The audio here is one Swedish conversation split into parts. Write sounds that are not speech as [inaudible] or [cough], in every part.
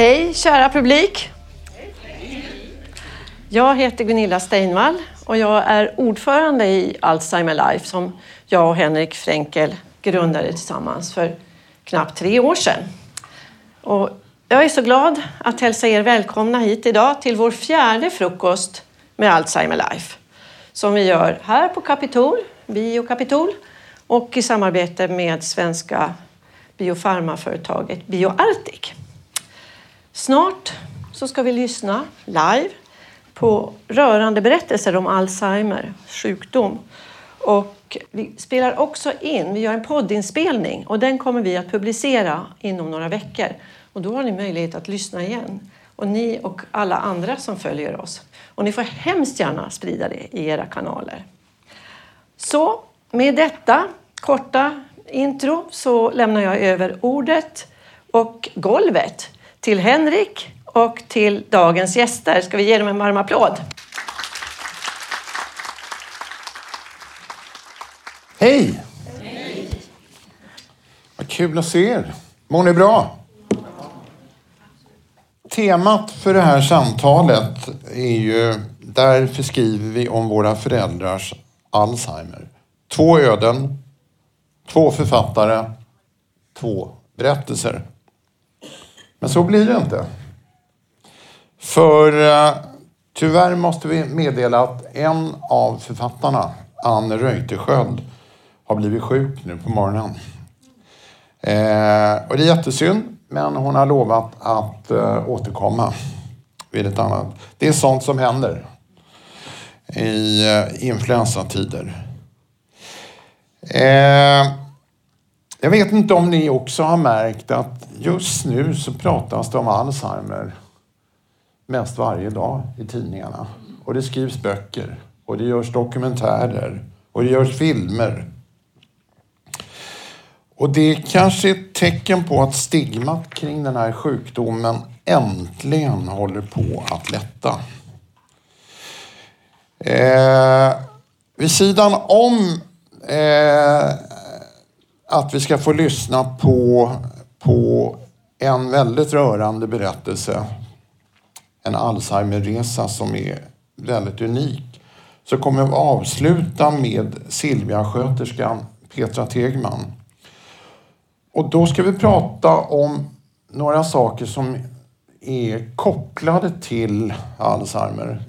Hej kära publik! Jag heter Gunilla Steinvall och jag är ordförande i Alzheimer Life som jag och Henrik Fränkel grundade tillsammans för knappt tre år sedan. Och jag är så glad att hälsa er välkomna hit idag till vår fjärde frukost med Alzheimer Life som vi gör här på Capitol, Bio Kapitol och i samarbete med svenska biofarmaföretaget BioArctic. Snart så ska vi lyssna live på rörande berättelser om Alzheimer sjukdom. Och vi spelar också in, vi gör en poddinspelning och den kommer vi att publicera inom några veckor. Och då har ni möjlighet att lyssna igen. Och ni och alla andra som följer oss. Och ni får hemskt gärna sprida det i era kanaler. Så med detta korta intro så lämnar jag över ordet och golvet till Henrik och till dagens gäster. Ska vi ge dem en varm applåd? Hej! Hej! Vad kul att se er. Mår ni bra? Temat för det här samtalet är ju Därför skriver vi om våra föräldrars Alzheimer. Två öden, två författare, två berättelser. Men så blir det inte. För eh, tyvärr måste vi meddela att en av författarna, Anne Reuterskiöld, har blivit sjuk nu på morgonen. Eh, och det är jättesynd, men hon har lovat att eh, återkomma vid ett annat. Det är sånt som händer i eh, influensatider. Eh, jag vet inte om ni också har märkt att just nu så pratas det om Alzheimer mest varje dag i tidningarna. Och det skrivs böcker och det görs dokumentärer och det görs filmer. Och det är kanske ett tecken på att stigmat kring den här sjukdomen äntligen håller på att lätta. Eh, vid sidan om eh, att vi ska få lyssna på, på en väldigt rörande berättelse. En Alzheimerresa som är väldigt unik. Så kommer vi avsluta med Silvia-sköterskan Petra Tegman. Och då ska vi prata om några saker som är kopplade till Alzheimer.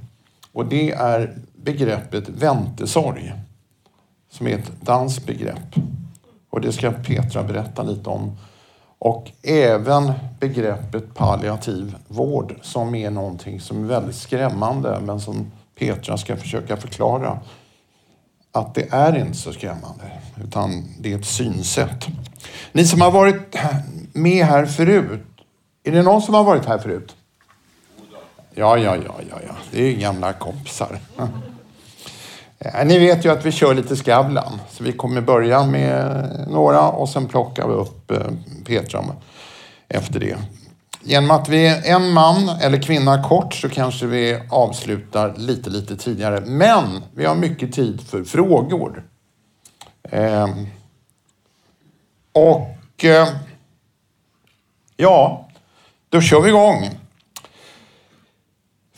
Och det är begreppet väntesorg, som är ett danskt begrepp. Och det ska Petra berätta lite om. Och även begreppet palliativ vård som är någonting som är väldigt skrämmande men som Petra ska försöka förklara att det är inte så skrämmande utan det är ett synsätt. Ni som har varit med här förut, är det någon som har varit här förut? Ja, ja, ja, ja, ja. det är gamla kompisar. Eh, ni vet ju att vi kör lite Skavlan, så vi kommer börja med några och sen plockar vi upp eh, Petra efter det. Genom att vi är en man eller kvinna kort så kanske vi avslutar lite, lite tidigare. Men vi har mycket tid för frågor. Eh, och eh, ja, då kör vi igång.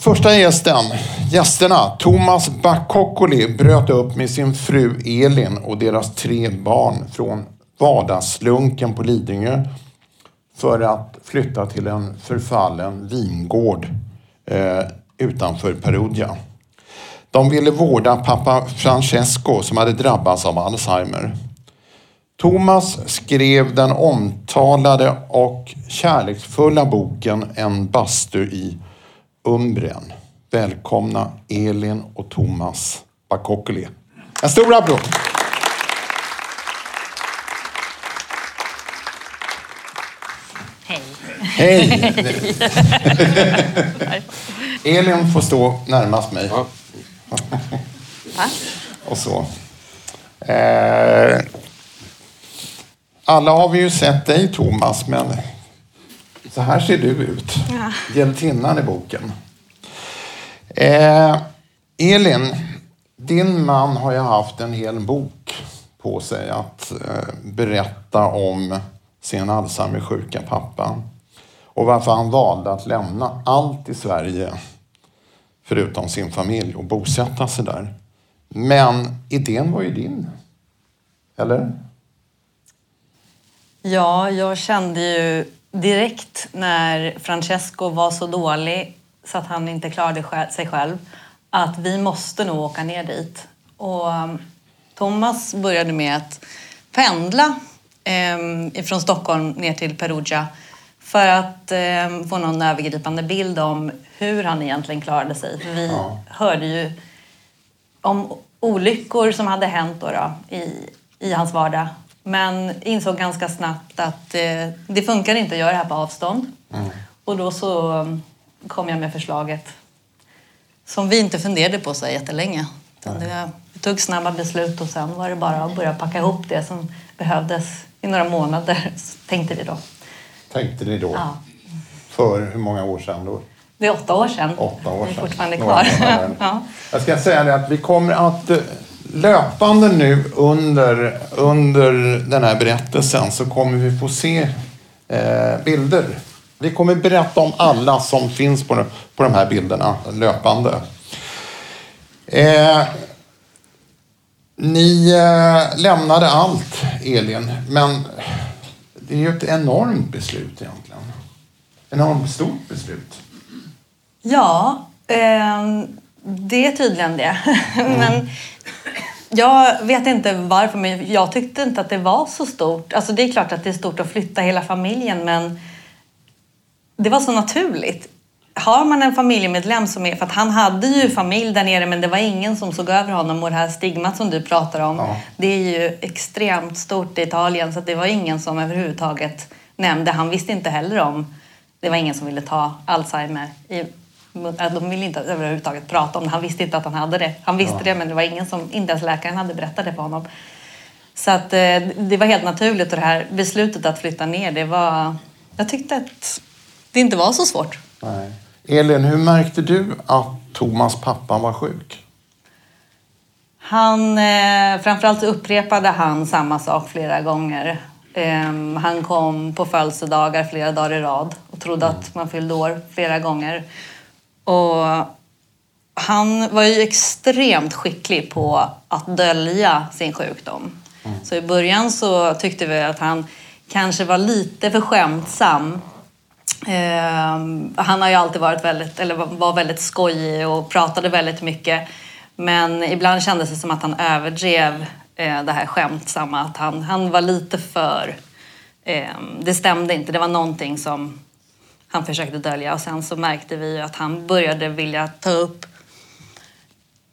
Första gästen, gästerna, Thomas Bakokkoli bröt upp med sin fru Elin och deras tre barn från vardagslunken på Lidingö för att flytta till en förfallen vingård eh, utanför Perugia. De ville vårda pappa Francesco som hade drabbats av Alzheimer. Thomas skrev den omtalade och kärleksfulla boken En bastu i Umbrien. Välkomna Elin och Thomas Bakokkoli. En stor applåd! Hej. Hej! Elin får stå närmast mig. Va? och så. Eh, alla har vi ju sett dig Thomas, men så här ser du ut. Ja. Hjältinnan i boken. Eh, Elin, din man har ju haft en hel bok på sig att eh, berätta om sin Alzheimer-sjuka pappa. och varför han valde att lämna allt i Sverige förutom sin familj och bosätta sig där. Men idén var ju din. Eller? Ja, jag kände ju direkt när Francesco var så dålig så att han inte klarade sig själv att vi måste nog åka ner dit. Och um, Thomas började med att pendla eh, från Stockholm ner till Perugia för att eh, få någon övergripande bild om hur han egentligen klarade sig. För vi ja. hörde ju om olyckor som hade hänt då, då i, i hans vardag. Men insåg ganska snabbt att eh, det funkar inte att göra det här på avstånd. Mm. Och då så um, kom jag med förslaget som vi inte funderade på så jättelänge. Det, vi tog snabba beslut och sen var det bara att börja packa ihop det som behövdes i några månader, [laughs] tänkte vi då. Tänkte ni då? Ja. För hur många år sedan då? Det är åtta år sedan. Åtta år sedan. Vi är fortfarande kvar. [laughs] ja. Jag ska säga det att vi kommer att eh, löpande nu under, under den här berättelsen så kommer vi få se eh, bilder. Vi kommer berätta om alla som finns på, på de här bilderna löpande. Eh, ni eh, lämnade allt, Elin, men det är ju ett enormt beslut egentligen. Enormt stort beslut. Ja, eh, det är tydligen det. [laughs] Mm. men jag vet inte varför, men jag tyckte inte att det var så stort. Alltså det är klart att det är stort att flytta hela familjen, men det var så naturligt. Har man en familjemedlem som är... För att han hade ju familj där nere men det var ingen som såg över honom och det här stigmat som du pratar om ja. det är ju extremt stort i Italien så det var ingen som överhuvudtaget nämnde. Han visste inte heller om... Det var ingen som ville ta Alzheimer. I, de ville inte överhuvudtaget prata om det. Han visste inte att han hade det. Han visste ja. det men det var ingen som... Inte ens läkaren hade berättat det för honom. Så att eh, det var helt naturligt och det här beslutet att flytta ner det var... Jag tyckte att det inte var så svårt. Nej. Elin, hur märkte du att Thomas pappa var sjuk? Han, eh, framförallt upprepade han samma sak flera gånger. Eh, han kom på födelsedagar flera dagar i rad och trodde mm. att man fyllde år flera gånger. Och han var ju extremt skicklig på att dölja sin sjukdom. Mm. Så i början så tyckte vi att han kanske var lite för skämtsam Eh, han har ju alltid varit väldigt, eller var väldigt skojig och pratade väldigt mycket. Men ibland kändes det som att han överdrev eh, det här skämtsamma. Att han, han var lite för... Eh, det stämde inte. Det var någonting som han försökte dölja. Och sen så märkte vi att han började vilja ta upp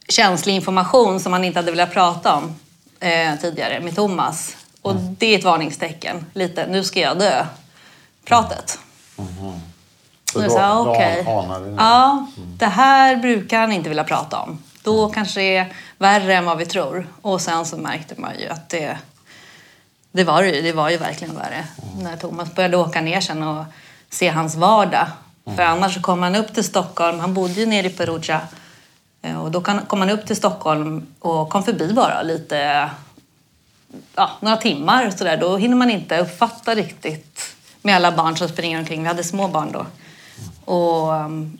känslig information som han inte hade velat prata om eh, tidigare med Thomas. Och mm. det är ett varningstecken. Lite, nu ska jag dö. Pratet. Mm. Så då, sa, okay. Ja, det här brukar han inte vilja prata om. Då mm. kanske det är värre än vad vi tror. Och sen så märkte man ju att det, det, var, ju, det var ju verkligen värre. Mm. När Thomas började åka ner sen och se hans vardag. Mm. För annars så kom han upp till Stockholm. Han bodde ju nere i Perugia. Eh, och då kom han upp till Stockholm och kom förbi bara lite, ja, några timmar så där. Då hinner man inte uppfatta riktigt med alla barn som springer omkring. Vi hade små barn då. Och, um,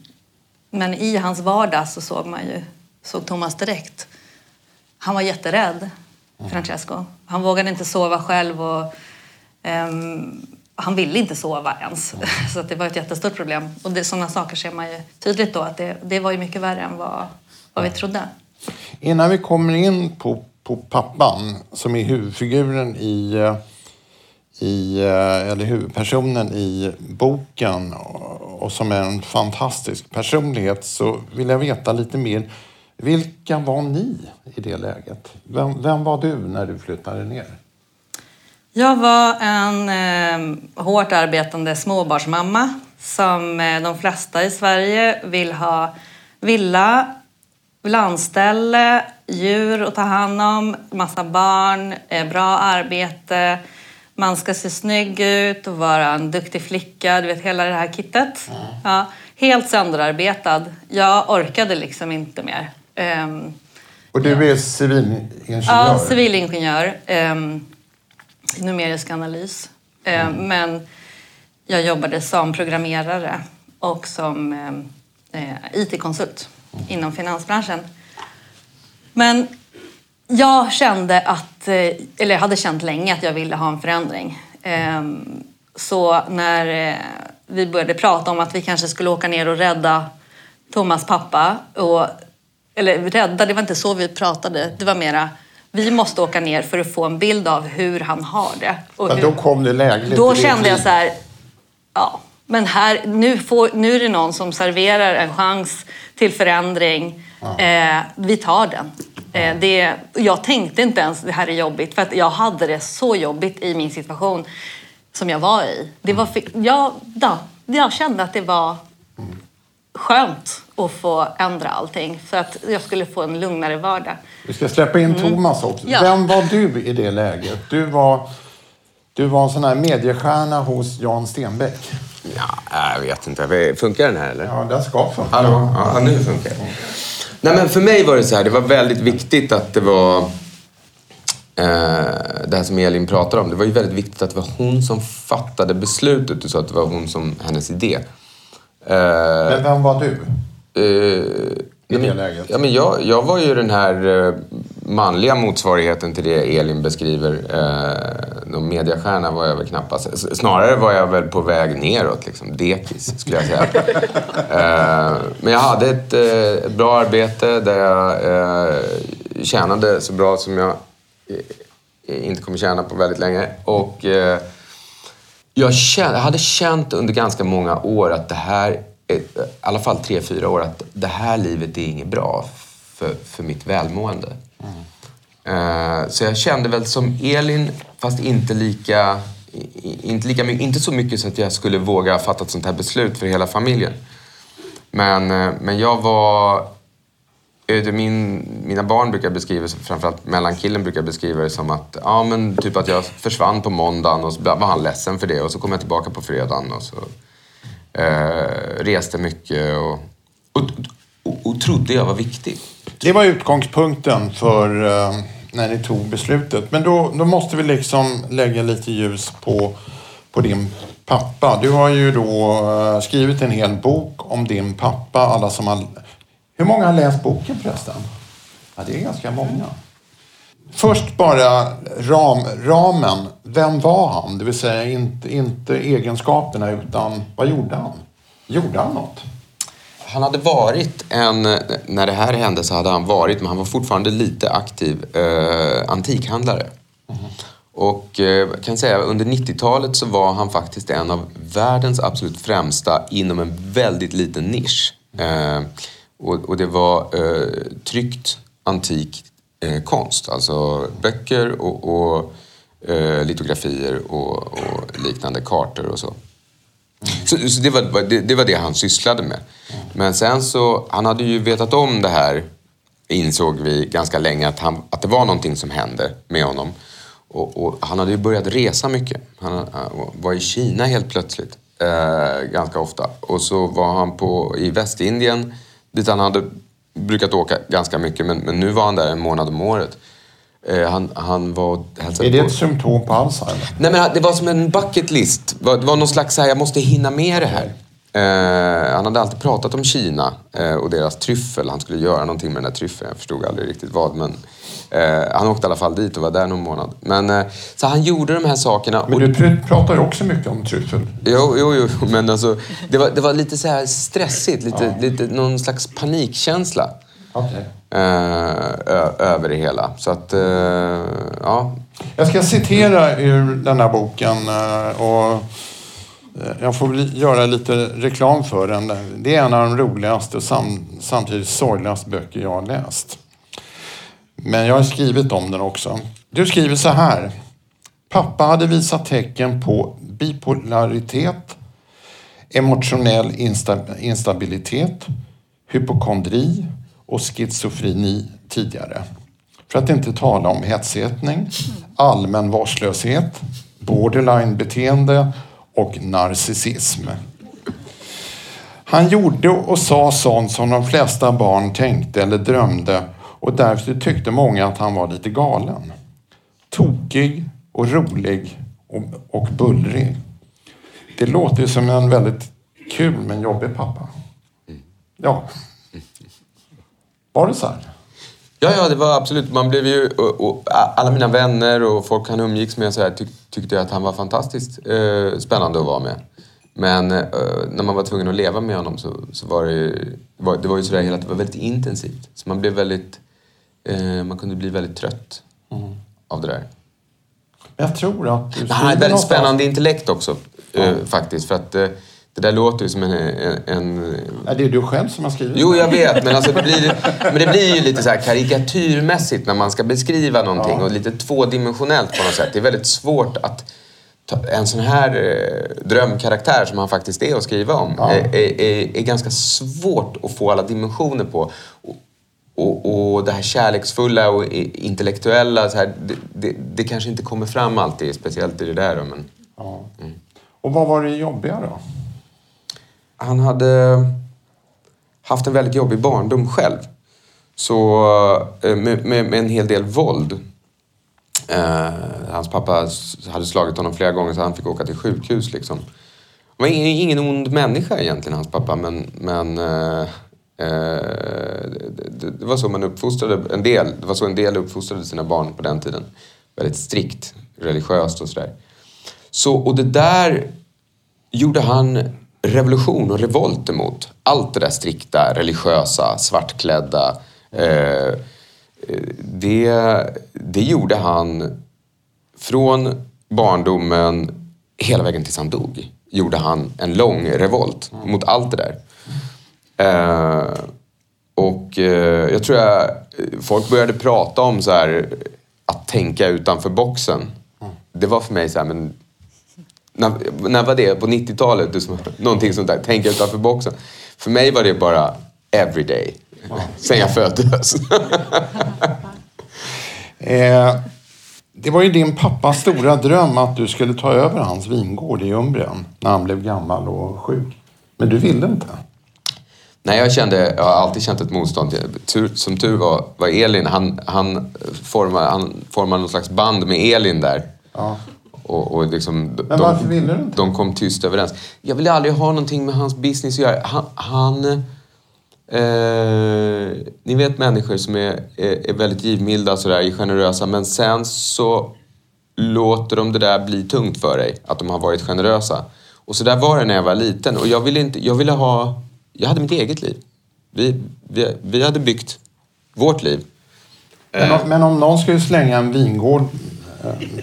men i hans vardag så såg man ju, såg Thomas direkt. Han var jätterädd, Francesco. Han vågade inte sova själv och um, han ville inte sova ens. [laughs] Så det var ett jättestort problem. Och det, sådana saker ser man ju tydligt då att det, det var ju mycket värre än vad, vad vi trodde. Innan vi kommer in på, på pappan som är huvudfiguren i uh i, eh, eller huvudpersonen i boken och som är en fantastisk personlighet så vill jag veta lite mer. Vilka var ni i det läget? Vem, vem var du när du flyttade ner? Jag var en eh, hårt arbetande småbarnsmamma som eh, de flesta i Sverige vill ha villa, landställe, djur att ta hand om, massa barn, eh, bra arbete, man ska se snygg ut och vara en duktig flicka, du vet hela det här kittet. Mm. Ja, helt sönderarbetad. Jag orkade liksom inte mer. Um, och du är civilingenjör? Ja, civilingenjör. Um, numerisk analys. Mm. Men jag jobbade som programmerare och som eh, eh, IT-konsult inom finansbranschen. Men jag kände att, eller jag hade känt länge att jag ville ha en förändring. Ehm, så när vi började prata om att vi kanske skulle åka ner och rädda Thomas pappa, och, eller rädda, det var inte så vi pratade, det var mera vi måste åka ner för att få en bild av hur han har det. Och hur, då kom det lägligt. Då kände jag så här, ja, men här, nu, får, nu är det någon som serverar en chans till förändring. Ja. Eh, vi tar den. Eh, det, jag tänkte inte ens det här är jobbigt för att jag hade det så jobbigt i min situation som jag var i. Det var, jag, ja, jag kände att det var skönt att få ändra allting för att jag skulle få en lugnare vardag. Vi ska släppa in mm. Thomas också. Ja. Vem var du i det läget? Du var, du var en sån här mediestjärna hos Jan Stenbeck. Ja, jag vet inte. Funkar den här eller? Ja, den ska funka. Hallå? Ja, nu funkar den. Nej, men för mig var det så här, det var väldigt viktigt att det var eh, det här som Elin pratar om. Det var ju väldigt viktigt att det var hon som fattade beslutet. Du sa att det var hon som, hennes idé. Eh, men vem var du? Eh, I det läget? Ja, men jag, jag var ju den här eh, manliga motsvarigheten till det Elin beskriver. Eh, någon mediastjärna var jag väl knappast. Snarare var jag väl på väg neråt, liksom. dekis skulle jag säga. [laughs] eh, men jag hade ett, eh, ett, bra arbete där jag eh, tjänade så bra som jag inte kommer tjäna på väldigt länge. Och jag, kände, jag hade känt under ganska många år att det här, i alla fall tre, fyra år, att det här livet är inget bra för, för mitt välmående. Mm. Så jag kände väl som Elin, fast inte lika, inte, lika inte så mycket så att jag skulle våga fatta ett sånt här beslut för hela familjen. Men, eh, men jag var... Min, mina barn brukar beskriva, framförallt mellankillen brukar beskriva det som att, ja men typ att jag försvann på måndagen och så var han ledsen för det och så kom jag tillbaka på fredagen och så eh, reste mycket och, och, och, och trodde jag var viktig. Det var utgångspunkten för eh, när ni tog beslutet. Men då, då måste vi liksom lägga lite ljus på, på din pappa. Du har ju då eh, skrivit en hel bok om din pappa. Alla som har... Hur många har läst boken förresten? Ja, det är ganska många. Först bara ram, ramen. Vem var han? Det vill säga inte, inte egenskaperna utan vad gjorde han? Gjorde han något? Han hade varit en, när det här hände så hade han varit, men han var fortfarande lite aktiv, eh, antikhandlare. Mm. Och eh, kan säga under 90-talet så var han faktiskt en av världens absolut främsta inom en väldigt liten nisch. Eh, och, och, det var eh, tryckt antik eh, konst, alltså böcker och, och eh, litografier och, och liknande kartor och så. Så, så det, var, det, det, var det han sysslade med. Men sen så, han hade ju vetat om det här, insåg vi ganska länge, att, han, att det var någonting som hände med honom. Och, och han hade ju börjat resa mycket. Han, han var i Kina helt plötsligt, eh, ganska ofta. Och så var han på, i Västindien, dit han hade brukat åka ganska mycket, men, men nu var han där en månad om året. Eh, han, han var Är det ett symptom på Alzheimer? Nej, men det var som en bucket list. Det var någon slags så här, jag måste hinna med det här. Eh, han hade alltid pratat om Kina eh, och deras tryffel. Han skulle göra någonting med den där tryffeln. Jag förstod aldrig riktigt vad. Men, eh, han åkte i alla fall dit och var där någon månad. Men, eh, så han gjorde de här sakerna. Men du pratar ju också mycket om tryffel. Jo, jo, jo. men alltså, det, var, det var lite så här stressigt. Lite, ja. lite, någon slags panikkänsla. Okay. Eh, över det hela. Så att, eh, ja. Jag ska citera ur den här boken och Eh, jag får göra lite reklam för den. Det är en av de roligaste och sam samtidigt sorgligaste böcker jag har läst. Men jag har skrivit om den också. Du skriver så här. Pappa hade visat tecken på bipolaritet, emotionell instabilitet, hypokondri, och schizofreni tidigare. För att inte tala om hetsätning, allmän varslöshet, borderline-beteende och narcissism. Han gjorde och sa sånt som de flesta barn tänkte eller drömde och därför tyckte många att han var lite galen. Tokig och rolig och, och bullrig. Det låter ju som en väldigt kul men jobbig pappa. Ja. Var det så här? Ja, ja, det var absolut. Man blev ju, och, och, alla mina vänner och folk han umgicks med så här, tyck, tyckte att han var fantastiskt eh, spännande att vara med. Men eh, när man var tvungen att leva med honom så, så var det, var, det var ju sådär hela det var väldigt intensivt. Så man blev väldigt, eh, man kunde bli väldigt trött mm. av det där. Jag tror att du Han ett väldigt spännande intellekt också eh, faktiskt. För att eh, det där låter ju som en... en. Ja, det är du själv som har skrivit Jo, jag vet. Men, alltså, det, blir, men det blir ju lite så här karikatyrmässigt när man ska beskriva någonting ja. och lite tvådimensionellt på något sätt. Det är väldigt svårt att ta, en sån här eh, drömkaraktär som han faktiskt är att skriva om ja. är, är, är, ganska svårt att få alla dimensioner på. Och, och, och det här kärleksfulla och intellektuella, så här, det, det, det, kanske inte kommer fram alltid, speciellt i det där. Men, ja. mm. Och vad var det jobbiga då? Han hade haft en väldigt jobbig barndom själv. Så eh, med, med, med en hel del våld. Eh, hans pappa hade slagit honom flera gånger så han fick åka till sjukhus. Liksom. Han var ingen, ingen ond människa egentligen, hans pappa, men, men eh, eh det, det, var så man uppfostrade en del. Det var så en del uppfostrade sina barn på den tiden. Väldigt strikt, religiöst och sådär. Så, och det där gjorde han revolution och revolt emot allt det där strikta, religiösa, svartklädda. Eh, det, det gjorde han från barndomen hela vägen tills han dog. Gjorde han en lång revolt mot allt det där. Eh, och eh, jag tror att folk började prata om så här, att tänka utanför boxen. Det var för mig så här, men när, när var det? På 90-talet? [laughs] Någonting sånt där. Tänka utanför boxen. För mig var det bara everyday. Wow. [laughs] Sen jag föddes. [laughs] eh, det var ju din pappas stora dröm att du skulle ta över hans vingård i Umbrien när han blev gammal och sjuk. Men du ville inte. Nej, jag kände, jag har alltid känt ett motstånd. som tur var, var Elin, han, han, formade, han formade någon slags band med Elin där. Ja. Och, och liksom, Men de, varför ville du inte? De kom tyst överens. Jag ville aldrig ha någonting med hans business att göra. Han... han eh, ni vet människor som är, är, är väldigt givmilda och sådär, generösa. Men sen så låter de det där bli tungt för dig. Att de har varit generösa. Och så där var det när jag var liten. Och jag ville, inte, jag ville ha... Jag hade mitt eget liv. Vi, vi, vi hade byggt vårt liv. Men, om, men om någon skulle slänga en vingård eh,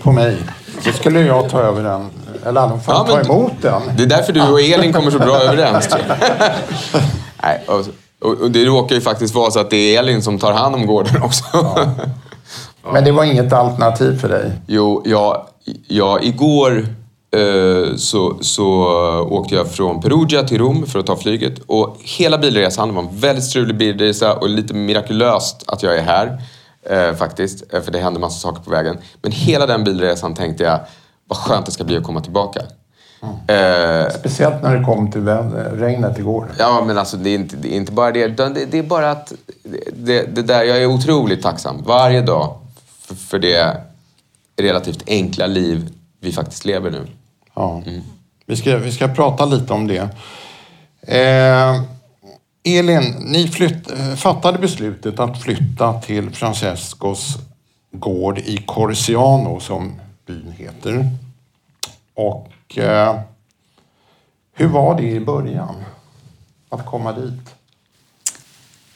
på mig så skulle jag ta över den. Eller i alla fall ja, ta emot den. Det är därför du och Elin kommer så bra [laughs] överens. [laughs] Nej, och, och, det råkar ju faktiskt vara så att det är Elin som tar hand om gården också. Ja. Men det var inget alternativ för dig? Jo, ja, ja igår eh, så, så åkte jag från Perugia till Rom för att ta flyget. Och hela bilresan var en väldigt strulig bilresa och lite mirakulöst att jag är här. Eh, faktiskt, eh, för det hände massa saker på vägen. Men hela den bilresan tänkte jag, vad skönt det ska bli att komma tillbaka. Mm. Eh, Speciellt när det kom till regnet igår. Ja, men alltså det är inte, det är inte bara det. Det, det är bara att det, det, där, jag är otroligt tacksam varje dag för, för det relativt enkla liv vi faktiskt lever nu. Ja. Mm. Vi, ska, vi ska prata lite om det. Eh, Elin, ni flytt, eh, fattade beslutet att flytta till Francescos gård i Corsiano som byn heter. Och eh, hur var det i början? Att komma dit?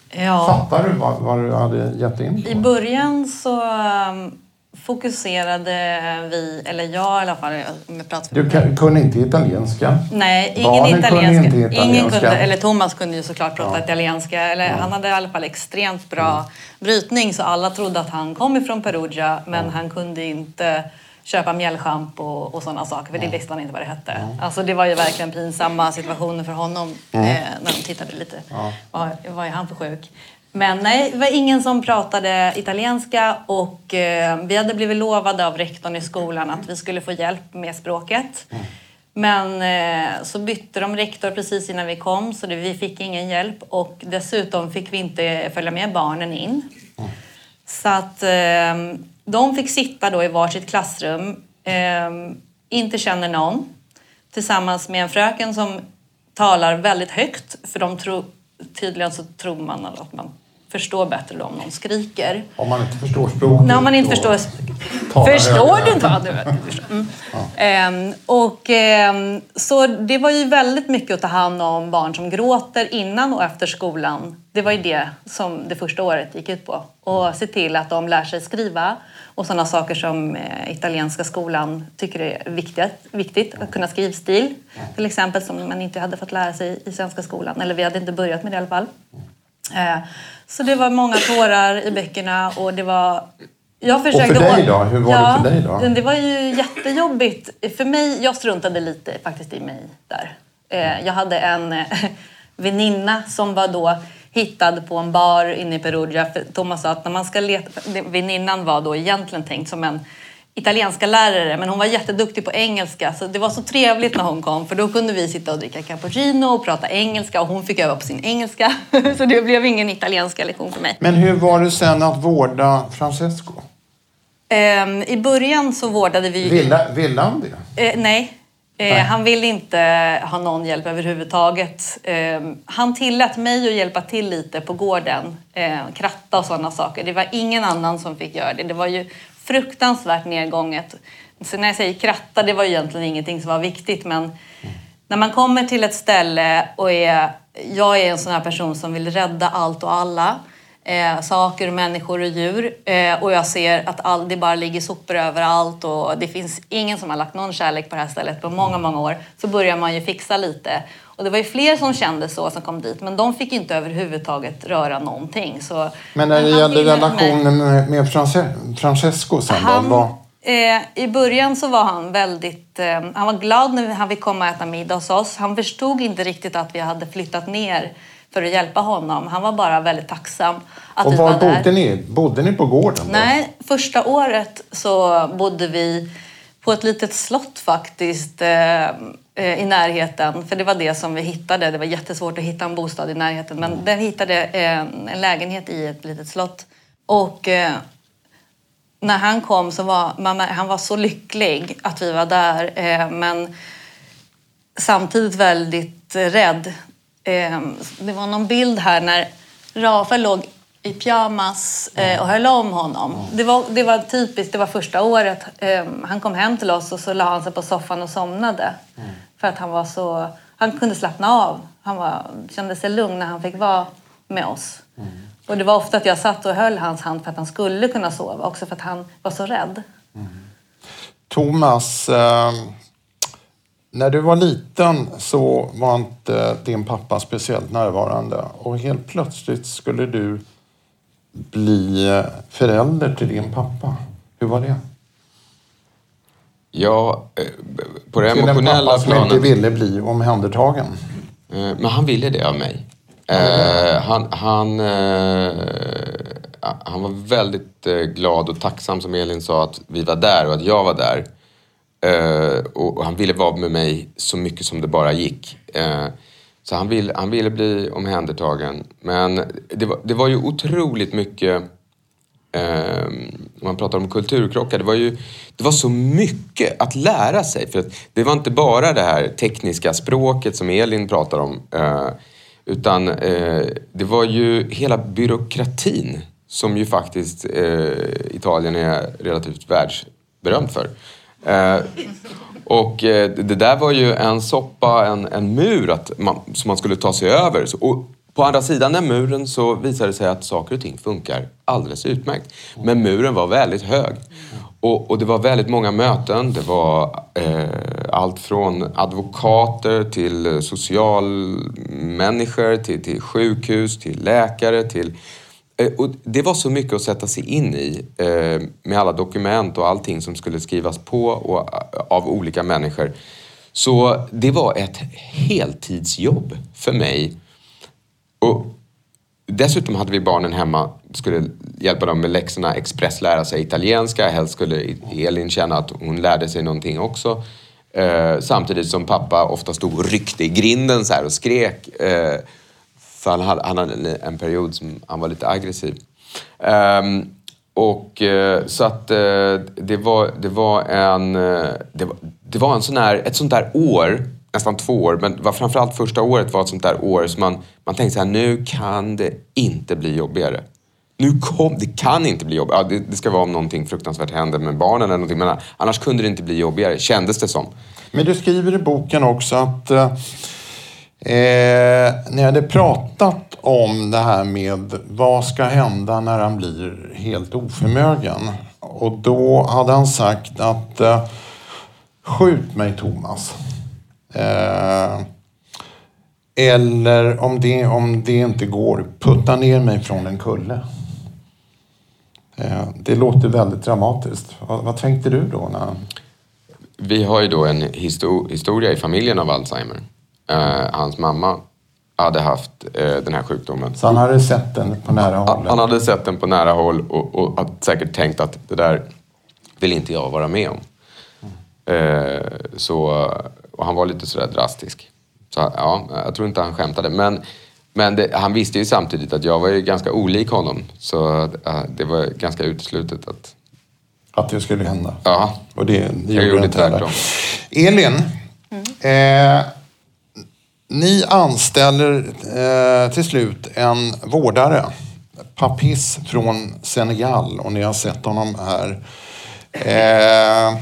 Ja. Fattar du vad, vad du hade gett in på? I början så um, fokuserade vi, eller jag i alla fall, om jag pratar Du kan, kunde inte italienska? Nej, ingen Barnen italienska. Kunde inte italienska. Ingen kunde, eller Thomas kunde ju såklart prata ja. italienska. Eller, ja. Han hade i alla fall extremt bra ja. brytning så alla trodde att han kom ifrån Perugia men han kunde inte köpa mjällschampo och, och sådana saker för det visste han inte vad det hette. Alltså det var ju verkligen pinsamma situationer för honom mm. eh, när de tittade lite. Vad, vad är han för sjuk? Men nej, det var ingen som pratade italienska och eh, vi hade blivit lovade av rektorn i skolan att vi skulle få hjälp med språket. Mm. Men eh, så bytte de rektor precis innan vi kom så det, vi fick ingen hjälp och dessutom fick vi inte följa med barnen in. Mm. Så att eh, de fick sitta då i varsitt klassrum, eh, inte känner någon. tillsammans med en fröken som talar väldigt högt. För de tror, tydligen så tror man att man förstår bättre om någon skriker. Om man inte förstår språket. Nej, om man inte förstår Förstår du inte vad du mm. ja. ehm, och, ehm, Så det var ju väldigt mycket att ta hand om barn som gråter innan och efter skolan. Det var ju det som det första året gick ut på. Och se till att de lär sig skriva och sådana saker som eh, italienska skolan tycker är viktigt, viktigt. Att kunna skrivstil till exempel som man inte hade fått lära sig i svenska skolan. Eller vi hade inte börjat med det i alla fall. Eh, så det var många tårar i böckerna och det var jag försökte... Och för dig då? Hur var ja, det för dig då? Det var ju jättejobbigt. För mig, jag struntade lite faktiskt i mig där. Eh, jag hade en [laughs] väninna som var då hittad på en bar inne i Perugia. Thomas sa att när man ska leta... Väninnan var då egentligen tänkt som en italienska lärare men hon var jätteduktig på engelska så det var så trevligt när hon kom för då kunde vi sitta och dricka cappuccino och prata engelska och hon fick öva på sin engelska. [laughs] så det blev ingen italienska lektion för mig. Men hur var det sen att vårda Francesco? Um, I början så vårdade vi... Ville, ville han det? Uh, nej. Uh, han ville inte ha någon hjälp överhuvudtaget. Uh, han tillät mig att hjälpa till lite på gården. kratta och sådana saker. Det var ingen annan som fick göra det. Det var ju fruktansvärt nedgånget. Så när jag säger kratta, det var egentligen ingenting som var viktigt. Men när man kommer till ett ställe och är... Jag är en sån här person som vill rädda allt och alla eh, saker, människor och djur. Eh, och jag ser att all, det bara ligger sopor överallt och det finns ingen som har lagt någon kärlek på det här stället på många, många år. Så börjar man ju fixa lite. Och det var ju fler som kände så som kom dit men de fick inte överhuvudtaget röra någonting. Så, men när det gäller relationen med, med Francesco sen han, då? Eh, I början så var han väldigt... Eh, han var glad när han fick komma och äta middag hos oss. Han förstod inte riktigt att vi hade flyttat ner för att hjälpa honom. Han var bara väldigt tacksam att och vi var var bodde där. ni? Bodde ni på gården? Då? Nej, första året så bodde vi på ett litet slott faktiskt eh, i närheten. För det var det som vi hittade. Det var jättesvårt att hitta en bostad i närheten. Men mm. den hittade eh, en lägenhet i ett litet slott. Och eh, när han kom så var mamma, han var så lycklig att vi var där. Eh, men samtidigt väldigt rädd. Det var någon bild här när Rafael låg i pyjamas eh, och höll om honom. Det var, det var typiskt, det var första året. Ehm, han kom hem till oss och så la han sig på soffan och somnade. Mm. För att han var så... Han kunde slappna av. Han var, kände sig lugn när han fick vara med oss. Mm. Och det var ofta att jag satt och höll hans hand för att han skulle kunna sova. Också för att han var så rädd. Thomas, eh när du var liten så var inte din pappa speciellt närvarande och helt plötsligt skulle du bli förälder till din pappa. Hur var det? Ja, eh, på det till emotionella planet... Till en pappa som inte ville bli omhändertagen. Eh, men han ville det av mig. Mm. Han, han, han var väldigt glad och tacksam som Elin sa att vi var där och att jag var där. Och han ville vara med mig så mycket som det bara gick. Så han, vill, han ville bli omhändertagen. Men det var, det var ju otroligt mycket Eh, man pratar om kulturkrockar, det var ju det var så mycket att lära sig. För det var inte bara det här tekniska språket som Elin pratar om. Eh, utan eh, det var ju hela byråkratin som ju faktiskt eh, Italien är relativt världsberömt för. Eh, och eh, det där var ju en soppa, en, en mur att man, som man skulle ta sig över. Och på andra sidan den muren så visade det sig att saker och ting funkar alldeles utmärkt. Men muren var väldigt hög. Och, och det var väldigt många möten. Det var eh, allt från advokater till socialmänniskor, till, till sjukhus, till läkare, till Eh, och det var så mycket att sätta sig in i eh, med alla dokument och allting som skulle skrivas på och, eh, av olika människor. Så det var ett heltidsjobb för mig. Och dessutom hade vi barnen hemma, skulle hjälpa dem med läxorna, expresslära sig italienska. Helst skulle Elin känna att hon lärde sig någonting också. samtidigt som pappa ofta stod och ryckte i grinden så och skrek. För han hade, han hade en period som han var lite aggressiv. Um, och eh, så att eh, det var, det var en... Eh, det var, det var en sån här, ett sånt där år, nästan två år, men var framförallt första året var ett sånt där år som man, man tänkte så här, nu kan det inte bli jobbigare. Nu kom, det kan inte bli jobbigare. Ja, det, det, ska vara om någonting fruktansvärt händer med barnen eller någonting, men annars kunde det inte bli jobbigare, kändes det som. Men du skriver i boken också att eh, ni hade pratat om det här med vad ska hända när han blir helt oförmögen. Och då hade han sagt att eh, skjut mig Thomas. Eh, eller om det, om det inte går, putta ner mig från en kulle. Eh, det låter väldigt dramatiskt. Vad, vad, tänkte du då? När... Vi har ju då en historia i familjen av Alzheimer. Uh, hans mamma hade haft uh, den här sjukdomen. Så han hade sett den på nära håll? Han hade sett den på nära håll och, och hade säkert tänkt att det där vill inte jag vara med om. Uh, så, och han var lite sådär drastisk. Så ja, jag tror inte han skämtade. Men, men det, han visste ju samtidigt att jag var ju ganska olik honom. Så det var ganska uteslutet att... Att det skulle hända? Ja. Och det, det jag gjorde tvärtom. Elin. Mm. Eh, ni anställer eh, till slut en vårdare, Papis från Senegal och ni har sett honom här. Eh,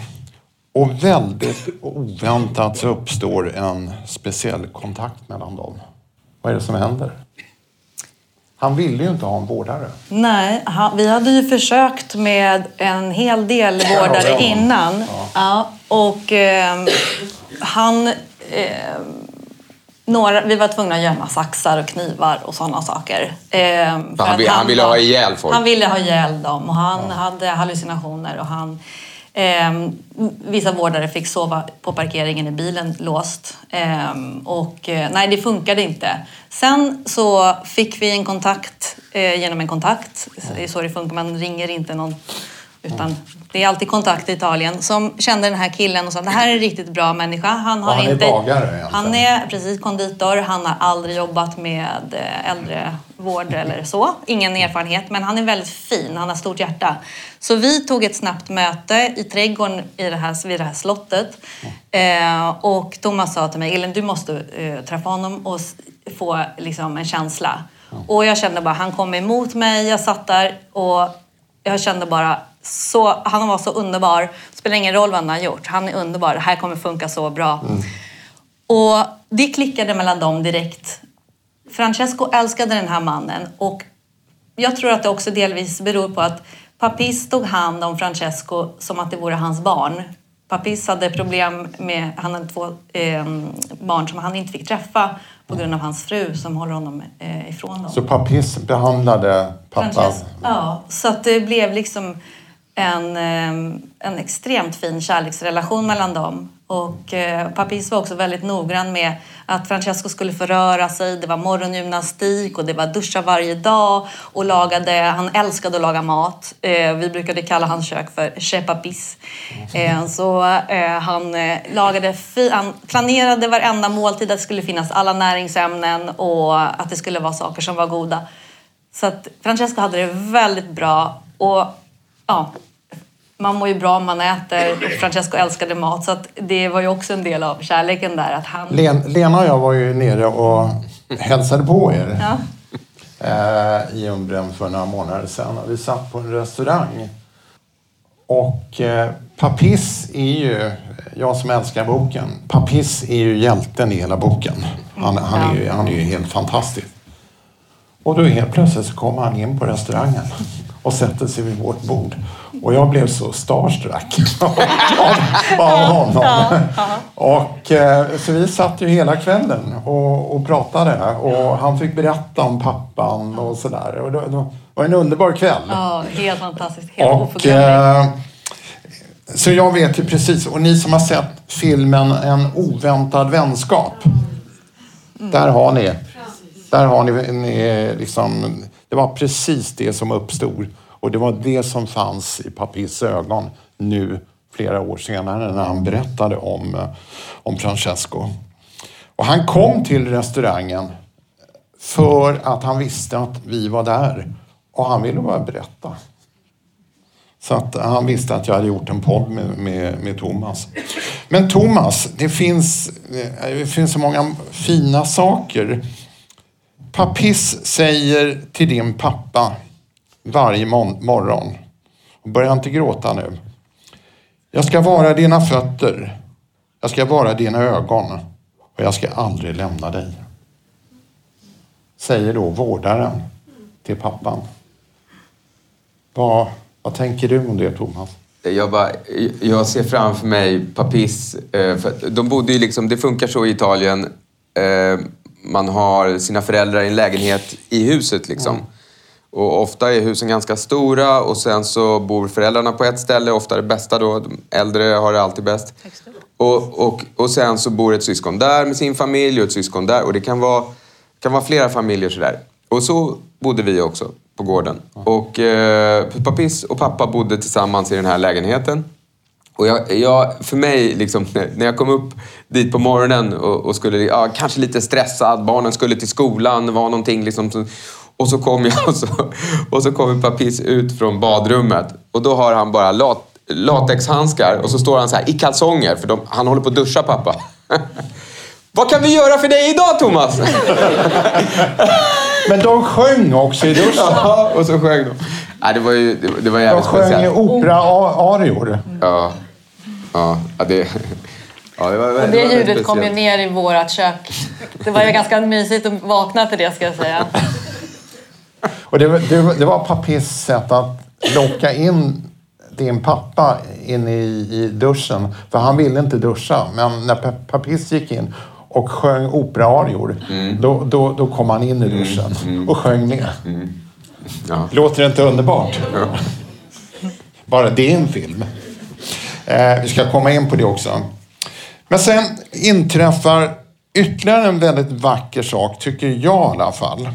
och väldigt oväntat så uppstår en speciell kontakt mellan dem. Vad är det som händer? Han ville ju inte ha en vårdare. Nej, han, vi hade ju försökt med en hel del vårdare ja, innan. Ja. ja och eh, han... Eh, några, vi var tvungna att gömma saxar och knivar och sådana saker. Eh, han, han, han, ville ha ihjäl folk? Han ville ha ihjäl dem och han ja. hade hallucinationer och han... Eh, vissa vårdare fick sova på parkeringen i bilen låst. Eh, och nej, det funkade inte. Sen så fick vi en kontakt eh, genom en kontakt. Det är så det funkar, man ringer inte någon utan det är alltid kontakt i Italien som kände den här killen och sa det här är en riktigt bra människa. Han, har han inte, är bagare Han är precis konditor. Han har aldrig jobbat med eh, äldrevård eller så. Ingen erfarenhet. Men han är väldigt fin. Han har stort hjärta. Så vi tog ett snabbt möte i trädgården i det här, vid det här slottet. Eh, och Thomas sa till mig, Elin du måste eh, träffa honom och få liksom, en känsla. Och jag kände bara, han kom emot mig. Jag satt där och jag kände bara, så, han var så underbar. Det spelar ingen roll vad han har gjort. Han är underbar. Det här kommer funka så bra. Mm. Och det klickade mellan dem direkt. Francesco älskade den här mannen och jag tror att det också delvis beror på att Papis tog hand om Francesco som att det vore hans barn. Papis hade problem med, han hade två eh, barn som han inte fick träffa på grund av hans fru som håller honom eh, ifrån dem. Så Papis behandlade pappa? Francesco, ja, så att det blev liksom en, eh, en extremt fin kärleksrelation mellan dem. Och eh, Papis var också väldigt noggrann med att Francesco skulle förröra sig. Det var morgongymnastik och det var duscha varje dag. Och lagade, han älskade att laga mat. Eh, vi brukade kalla hans kök för Che Papis. Eh, så eh, han, lagade han planerade varenda måltid att det skulle finnas alla näringsämnen och att det skulle vara saker som var goda. Så att Francesco hade det väldigt bra. Och ja, man mår ju bra om man äter och Francesco älskade mat så att det var ju också en del av kärleken där. Att han... Len, Lena och jag var ju nere och hälsade på er ja. eh, i Umbren för några månader sedan. Vi satt på en restaurang. Och eh, Papis är ju, jag som älskar boken, Papis är ju hjälten i hela boken. Han, han, är, ju, han är ju helt fantastisk. Och då helt plötsligt så kommer han in på restaurangen och sätter sig vid vårt bord. Och jag blev så starstruck [laughs] av, av honom. Ja, och, eh, så vi satt ju hela kvällen och, och pratade och han fick berätta om pappan och sådär. Och det, det var en underbar kväll. Ja, helt fantastiskt. Helt och, eh, så jag vet ju precis, och ni som har sett filmen En oväntad vänskap. Mm. Där har ni, där har ni, ni liksom, det var precis det som uppstod. Och det var det som fanns i Papis ögon nu flera år senare när han berättade om, om Francesco. Och han kom till restaurangen för att han visste att vi var där och han ville bara berätta. Så att han visste att jag hade gjort en podd med, med, med Thomas. Men Thomas, det finns, det finns så många fina saker. Papis säger till din pappa varje morgon, och börja inte gråta nu. Jag ska vara dina fötter. Jag ska vara dina ögon. Och jag ska aldrig lämna dig. Säger då vårdaren till pappan. Vad, vad tänker du om det, Thomas? Jag, bara, jag ser framför mig Papis. Eh, de bodde ju liksom, det funkar så i Italien. Eh, man har sina föräldrar i en lägenhet i huset. Liksom. Mm. Och ofta är husen ganska stora och sen så bor föräldrarna på ett ställe, ofta det bästa då. De äldre har det alltid bäst. Och, och, och sen så bor ett syskon där med sin familj och ett syskon där. Och det kan vara, kan vara flera familjer sådär. Och så bodde vi också på gården. Och eh, Papis och pappa bodde tillsammans i den här lägenheten. Och jag, jag, för mig, liksom, när jag kom upp dit på morgonen och, och skulle, ja, kanske lite stressad, barnen skulle till skolan, var någonting liksom, och så kom jag [laughs] och så, och så kommer Papis ut från badrummet och då har han bara lat, latexhandskar och så står han så här i kalsonger för de, han håller på att duscha pappa. [laughs] Vad kan vi göra för dig idag Thomas? [laughs] Men de sjöng också i duschen. Ja, och så sjöng de. Nej, det var ju det var jävligt speciellt. De sjöng opera-arior. Ja. Ja, det... Ja, det, var, och det, ljudet kom ju ner i vårat kök. Det var ju ganska mysigt att vakna till det ska jag säga. Och det, det, det var Papis sätt att locka in din pappa in i, i duschen. För han ville inte duscha. Men när Papis gick in och sjöng operaarior, mm. då, då, då kom han in i mm. duschen mm. och sjöng med. Mm. Ja. Låter det inte underbart? Ja. Bara det är en film. Eh, vi ska komma in på det också. Men sen inträffar ytterligare en väldigt vacker sak, tycker jag i alla fall,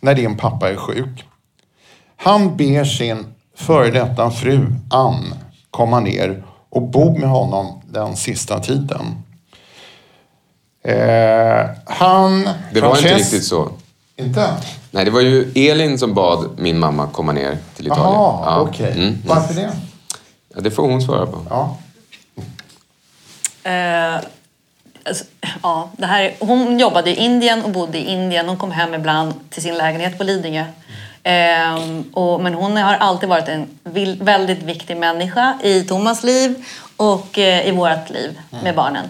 när din pappa är sjuk. Han ber sin före detta fru Ann komma ner och bo med honom den sista tiden. Eh, han... Det var inte riktigt så. Inte? Nej, det var ju Elin som bad min mamma komma ner till Italien. Jaha, ja. okej. Okay. Mm, mm. Varför det? Ja, det får hon svara på. Ja. Uh, alltså, ja, det här, hon jobbade i Indien och bodde i Indien. Hon kom hem ibland till sin lägenhet på Lidingö. Uh, och, men hon har alltid varit en väldigt viktig människa i Thomas liv och uh, i vårt liv med mm. barnen.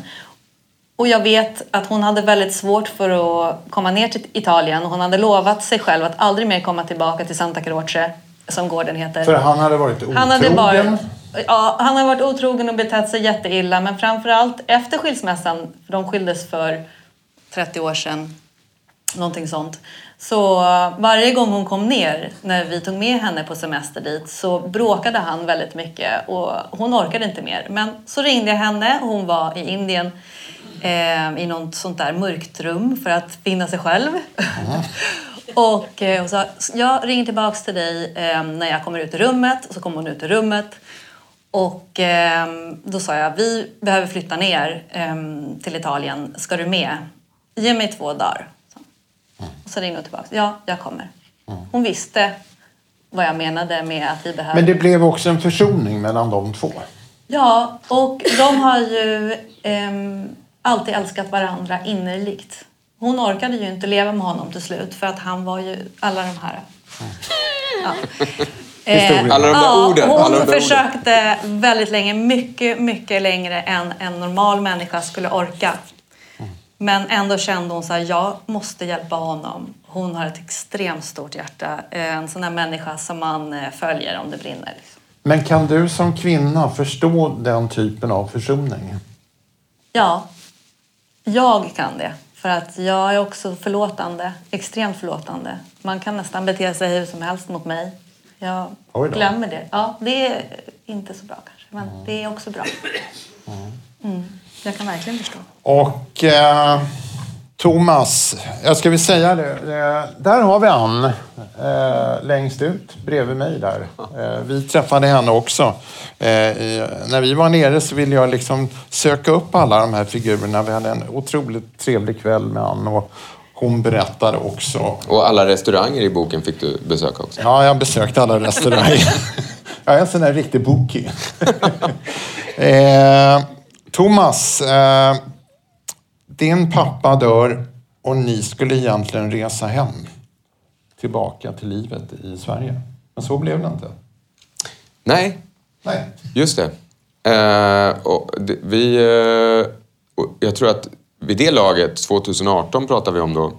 Och jag vet att hon hade väldigt svårt för att komma ner till Italien. Hon hade lovat sig själv att aldrig mer komma tillbaka till Santa Croce, som gården heter. För han hade varit otrogen? Han hade varit, ja, han hade varit otrogen och betett sig jätteilla. Men framförallt efter skilsmässan, för de skildes för 30 år sedan, någonting sånt. Så varje gång hon kom ner, när vi tog med henne på semester dit, så bråkade han väldigt mycket och hon orkade inte mer. Men så ringde jag henne, hon var i Indien eh, i något sånt där mörkt rum för att finna sig själv. Mm. [laughs] och eh, hon sa, jag ringer tillbaks till dig eh, när jag kommer ut i rummet. Och så kom hon ut i rummet. Och eh, då sa jag, vi behöver flytta ner eh, till Italien. Ska du med? Ge mig två dagar. Så. Och så ringde hon tillbaka. Ja, jag kommer. Hon visste vad jag menade med att vi behöver... Men det blev också en försoning mellan de två? Ja, och de har ju... Eh, alltid älskat varandra innerligt. Hon orkade ju inte leva med honom till slut för att han var ju alla de här... Ja. Eh, alla de där ja, orden. Hon alla försökte orden. väldigt länge, mycket, mycket längre än en normal människa skulle orka. Men ändå kände hon så här, jag måste hjälpa honom. Hon har ett extremt stort hjärta. En sån här människa som man eh, följer om det brinner. Liksom. Men kan du som kvinna förstå den typen av försoning? Ja, jag kan det. För att jag är också förlåtande. Extremt förlåtande. Man kan nästan bete sig hur som helst mot mig. Jag glömmer det. Ja, det är inte så bra kanske. Men mm. det är också bra. Mm. Jag kan verkligen förstå. Och... Eh... Thomas, jag ska vi säga det. Där har vi Ann eh, längst ut bredvid mig där. Eh, vi träffade henne också. Eh, när vi var nere så ville jag liksom söka upp alla de här figurerna. Vi hade en otroligt trevlig kväll med Ann och hon berättade också. Och alla restauranger i boken fick du besöka också? Ja, jag besökte alla restauranger. [laughs] Jag är en sån där riktig bookie. [laughs] eh, Thomas, eh, din pappa dör och ni skulle egentligen resa hem. Tillbaka till livet i Sverige. Men så blev det inte. Nej, Nej. just det. Eh, vi, eh, jag tror att vid det laget, 2018 pratar vi om då,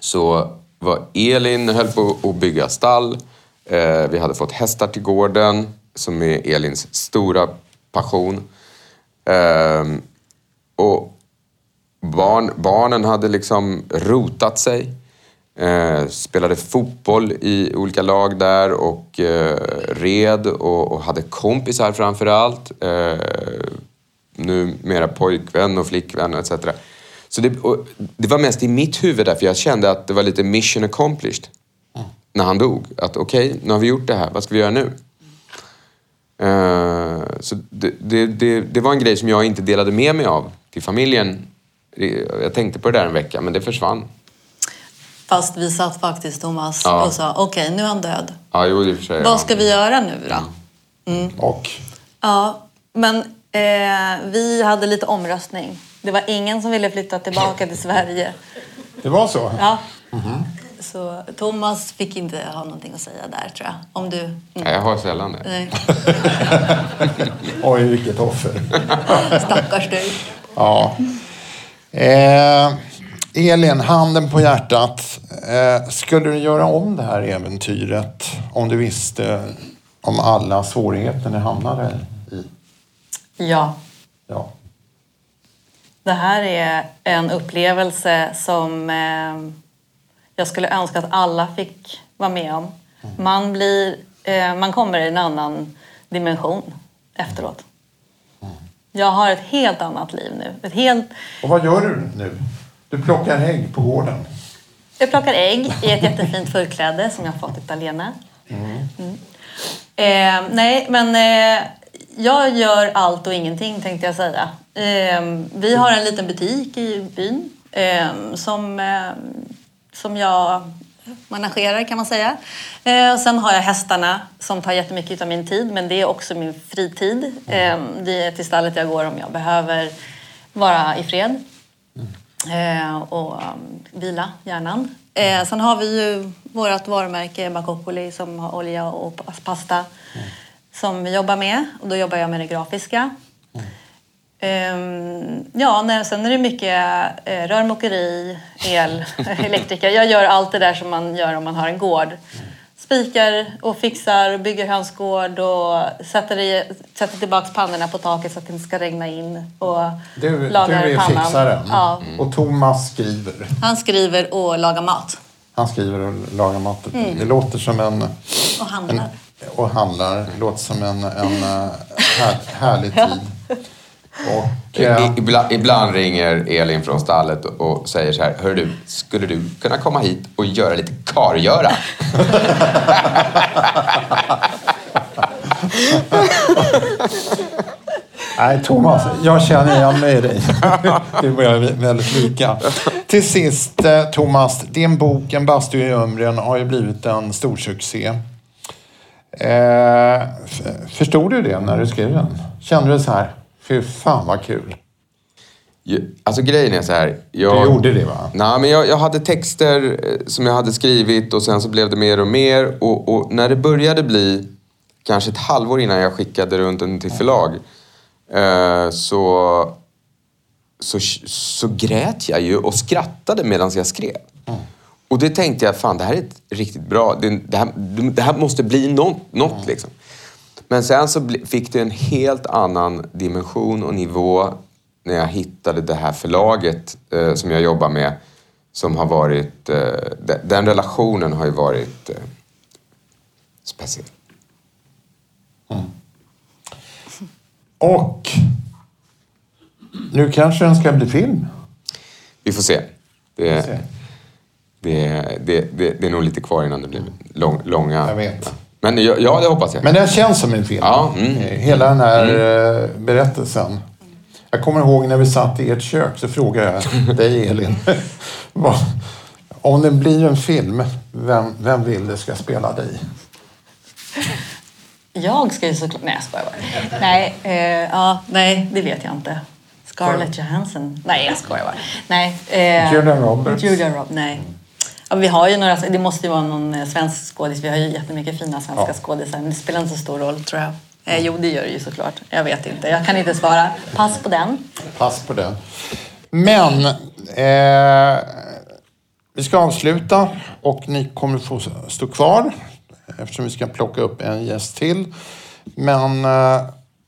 så var Elin höll på att bygga stall. Eh, vi hade fått hästar till gården, som är Elins stora passion. Ehm, och barn, barnen hade liksom rotat sig. Eh, spelade fotboll i olika lag där och eh, red och, och hade kompisar framför allt. Eh, Numera pojkvän och flickvän etc. Så det, och det var mest i mitt huvud därför jag kände att det var lite mission accomplished. När han dog. Att okej, okay, nu har vi gjort det här. Vad ska vi göra nu? Uh, så det, det, det, det, var en grej som jag inte delade med mig av till familjen. Jag tänkte på det där en vecka, men det försvann. Fast vi satt faktiskt, Thomas, ja. och sa okej, okay, nu är han död. Ja, jo, det för Vad ska vi göra nu då? Mm. Och? Ja, men eh, vi hade lite omröstning. Det var ingen som ville flytta tillbaka till Sverige. Det var så? Ja. Mm -hmm. Så Thomas fick inte ha någonting att säga där, tror jag. Om du... Mm. Nej, jag har sällan det. Nej. [laughs] Oj, vilket offer. [laughs] Stackars dig. Ja. Eh, Elin, handen på hjärtat. Eh, skulle du göra om det här äventyret om du visste om alla svårigheter ni hamnade i? Ja. Ja. Det här är en upplevelse som eh, jag skulle önska att alla fick vara med om. Mm. Man, blir, eh, man kommer i en annan dimension efteråt. Mm. Jag har ett helt annat liv nu. Ett helt... Och vad gör du nu? Du plockar ägg på gården? Jag plockar ägg i ett jättefint förkläde som jag fått av Lena. Mm. Mm. Eh, nej, men eh, jag gör allt och ingenting tänkte jag säga. Eh, vi har en liten butik i byn eh, som, eh, som jag managerar kan man säga. Eh, sen har jag hästarna som tar jättemycket av min tid men det är också min fritid. Eh, det är till stallet jag går om jag behöver vara i fred eh, och vila hjärnan. Sen har vi ju vårt varumärke Bacopoli som har olja och pasta mm. Som vi jobbar med. Och då jobbar jag med det grafiska. Mm. Um, ja, nej, sen är det mycket eh, rörmokeri, el, [laughs] elektriker. Jag gör allt det där som man gör om man har en gård. Mm spikar och fixar, bygger hönsgård och sätter, i, sätter tillbaka pannorna på taket så att det inte ska regna in. Och du, lagar du är pannan. fixaren. Ja. Och Thomas skriver. Han skriver och lagar mat. Han skriver och lagar mat. Mm. Det låter som en... Och handlar. En, och handlar. Det låter som en, en eh, här, härlig tid. Och, eh, ibland, ibland, ringer Elin från stallet och säger så här, hör du, skulle du kunna komma hit och göra lite kargöra? [laughs] Nej, Thomas, jag känner igen mig i dig. Vi börjar väldigt lika. Till sist, eh, Thomas, din bok En bastu i Umbrien har ju blivit en stor succé. Eh, förstod du det när du skrev den? Kände du så här, Fy fan vad kul. Alltså grejen är så här. Jag, du gjorde det va? Nej, men jag, jag, hade texter eh, som jag hade skrivit och sen så blev det mer och mer. Och, och, när det började bli kanske ett halvår innan jag skickade runt den till förlag eh, så, så, så grät jag ju och skrattade medan jag skrev. Mm. Och det tänkte jag, fan det här är ett riktigt bra, det, det, här, det här måste bli något, något liksom. Men sen så fick det en helt annan dimension och nivå när jag hittade det här förlaget eh, som jag jobbar med. Som har varit... Eh, den relationen har ju varit eh, speciell. Mm. Och nu kanske den ska bli film? Vi får se. Det, det, det, det, det är nog lite kvar innan det blir lång, långa... Jag vet. Men ja, det hoppas jag. Men den känns som en film. Ja, mm. Hela den här mm. Eh, berättelsen. Jag kommer ihåg när vi satt i ert kök så frågade jag dig Elin. [laughs] om det blir en film, vem, vem vill det ska spela dig? Jag ska ju såklart... Nej, jag skojar bara. Nej, eh, ja, nej, det vet jag inte. Scarlett Johansson? Nej, jag skojar bara. Nej. Eh, Julia Roberts? Julia Roberts, nej. Ja, vi har ju några, det måste ju vara någon eh, svensk skådis. Vi har ju jättemycket fina svenska ja. skådisar. Men det spelar inte så stor roll tror jag. Eh, jo, det gör det ju såklart. Jag vet inte. Jag kan inte svara. Pass på den. Pass på den. Men eh, vi ska avsluta och ni kommer få stå kvar eftersom vi ska plocka upp en gäst till. Men eh,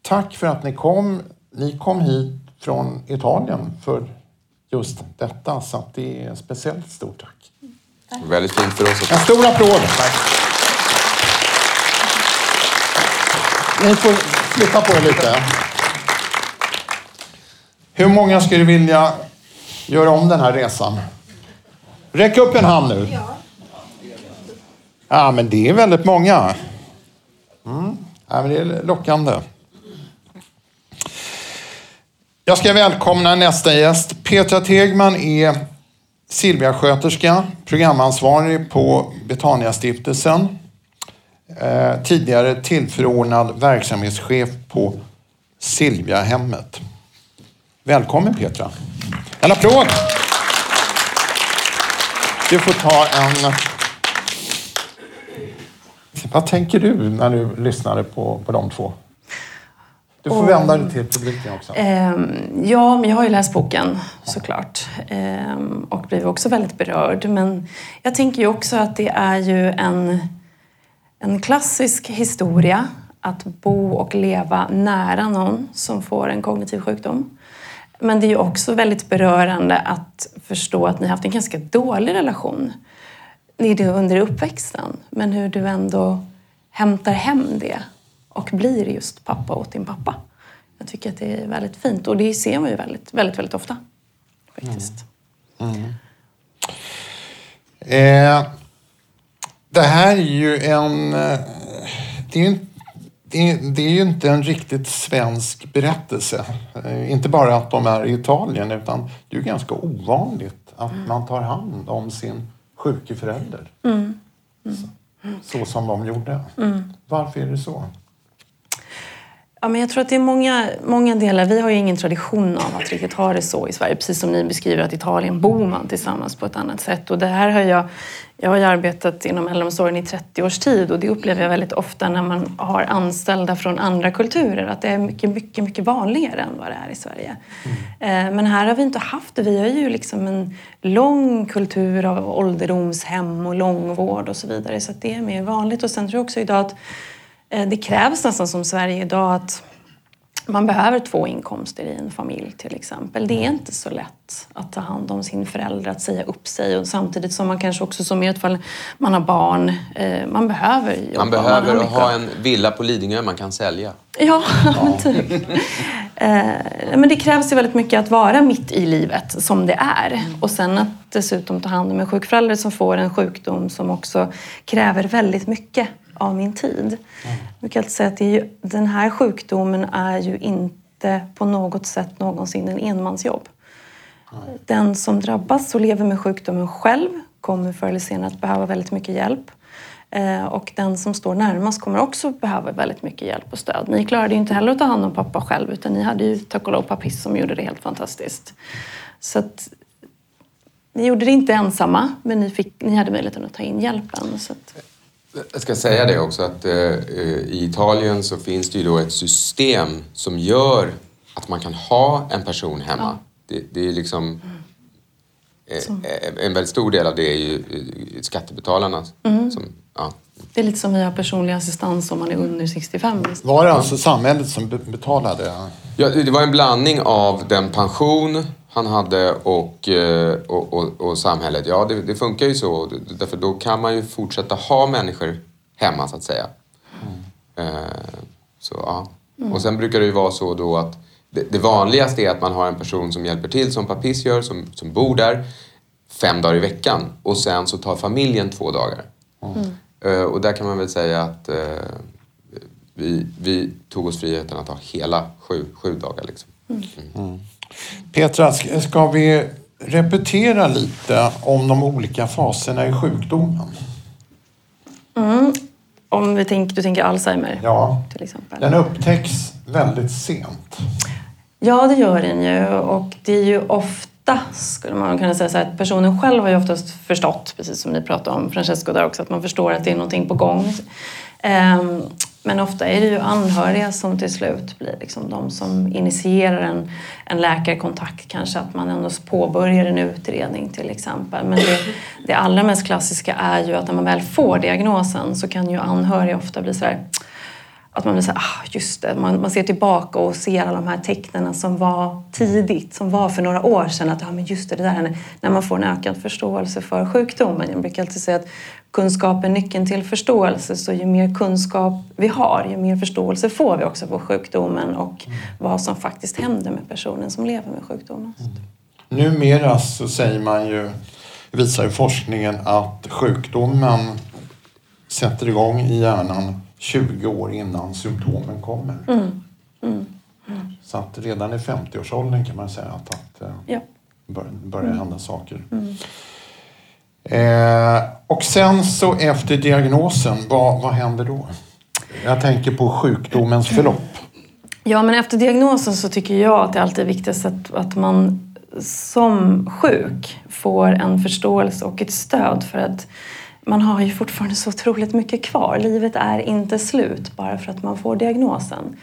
tack för att ni kom. Ni kom hit från Italien för just detta, så det är speciellt stort tack. Tack. Väldigt fint för oss. En stor applåd. Tack. Ni får flytta på er lite. Hur många skulle vilja göra om den här resan? Räck upp en hand nu. Ja. Ja, men det är väldigt många. Mm. Ja, men det är lockande. Jag ska välkomna nästa gäst. Petra Tegman är Silviasköterska, programansvarig på Betaniastiftelsen. Eh, tidigare tillförordnad verksamhetschef på Silviahemmet. Välkommen Petra. En applåd! Du får ta en... Vad tänker du när du lyssnade på, på de två? Du får och, vända dig till publiken också. Eh, ja, men jag har ju läst boken såklart. Eh, och blivit också väldigt berörd. Men jag tänker ju också att det är ju en, en klassisk historia att bo och leva nära någon som får en kognitiv sjukdom. Men det är ju också väldigt berörande att förstå att ni har haft en ganska dålig relation under uppväxten. Men hur du ändå hämtar hem det och blir just pappa åt din pappa. Jag tycker att det är väldigt fint och det ser man ju väldigt, väldigt, väldigt ofta. Faktiskt. Mm. Mm. Eh, det här är ju en... Eh, det är, en, det, är, det är ju inte en riktigt svensk berättelse. Eh, inte bara att de är i Italien utan det är ju ganska ovanligt att mm. man tar hand om sin sjuke förälder. Mm. Mm. Så, så, som de gjorde. Mm. Varför är det så? Ja, men jag tror att det är många, många delar. Vi har ju ingen tradition av att riktigt ha det så i Sverige. Precis som ni beskriver att i Italien bor man tillsammans på ett annat sätt. Och det här har jag, jag har ju arbetat inom äldreomsorgen i 30 års tid och det upplever jag väldigt ofta när man har anställda från andra kulturer. Att det är mycket, mycket, mycket vanligare än vad det är i Sverige. Mm. Men här har vi inte haft det. Vi har ju liksom en lång kultur av ålderdomshem och långvård och så vidare. Så det är mer vanligt. Och sen tror jag också idag att det krävs nästan som Sverige idag att man behöver två inkomster i en familj till exempel. Det är inte så lätt att ta hand om sin förälder, att säga upp sig och samtidigt som man kanske också som i ett fall man har barn, eh, man behöver jobba. Man behöver man ha en villa på Lidingö man kan sälja. Ja, [laughs] men typ. Eh, men det krävs ju väldigt mycket att vara mitt i livet som det är och sen att dessutom ta hand om en sjuk förälder som får en sjukdom som också kräver väldigt mycket av min tid. Mm. Jag kan säga att det ju, den här sjukdomen är ju inte på något sätt någonsin en enmansjobb. Mm. Den som drabbas och lever med sjukdomen själv kommer förr eller senare att behöva väldigt mycket hjälp. Eh, och den som står närmast kommer också behöva väldigt mycket hjälp och stöd. Ni klarade ju inte heller att ta hand om pappa själv utan ni hade ju tack och lov pappis som gjorde det helt fantastiskt. Så att, ni gjorde det inte ensamma men ni, fick, ni hade möjligheten att ta in hjälpen. Så att... Jag ska säga det också att eh, i Italien så finns det ju då ett system som gör att man kan ha en person hemma. Ja. Det, det, är liksom... Eh, eh, en väldigt stor del av det är ju eh, skattebetalarna. Mm. Som, ja. Det är lite som vi har personlig assistans om man är under 65. Var det alltså samhället som betalade? Ja, det var en blandning av den pension han hade och, eh, och, och, och samhället. Ja, det, det, funkar ju så. Därför då kan man ju fortsätta ha människor hemma så att säga. Mm. Så, ja. Mm. Och sen brukar det ju vara så då att det, det, vanligaste är att man har en person som hjälper till som Papis gör, som, som bor där fem dagar i veckan och sen så tar familjen två dagar. Mm. Och där kan man väl säga att vi, vi tog oss friheten att ha hela sju, sju dagar. Liksom. Mm. Petra, ska vi repetera lite om de olika faserna i sjukdomen? Mm. Om vi tänker, du tänker Alzheimer Ja. till exempel. Den upptäcks väldigt sent. Ja, det gör den ju. Och det är ju ofta, skulle man kunna säga så här, att personen själv har ju oftast förstått, precis som ni pratade om Francesco där också, att man förstår att det är någonting på gång. Ehm, men ofta är det ju anhöriga som till slut blir liksom de som initierar en, en läkarkontakt. Kanske att man ändå påbörjar en utredning till exempel. Men det, det allra mest klassiska är ju att när man väl får diagnosen så kan ju anhöriga ofta bli så här att man blir såhär, ah, just det, man, man ser tillbaka och ser alla de här tecknen som var tidigt, som var för några år sedan. Att, ah, men just det, det där, när man får en ökad förståelse för sjukdomen. Jag brukar alltid säga att kunskap är nyckeln till förståelse. Så ju mer kunskap vi har, ju mer förståelse får vi också för sjukdomen och vad som faktiskt händer med personen som lever med sjukdomen. Numera så säger man ju, visar ju forskningen att sjukdomen sätter igång i hjärnan 20 år innan symptomen kommer. Så att redan i 50-årsåldern kan man säga att, att eh, Ja. bör, börjar hända saker. Eh, och sen så efter diagnosen, vad, vad händer då? Jag tänker på sjukdomens förlopp. Ja, men efter diagnosen så tycker jag att det alltid är viktigast att, att man som sjuk får en förståelse och ett stöd för att man har ju fortfarande så otroligt mycket kvar. Livet är inte slut bara för att man får diagnosen.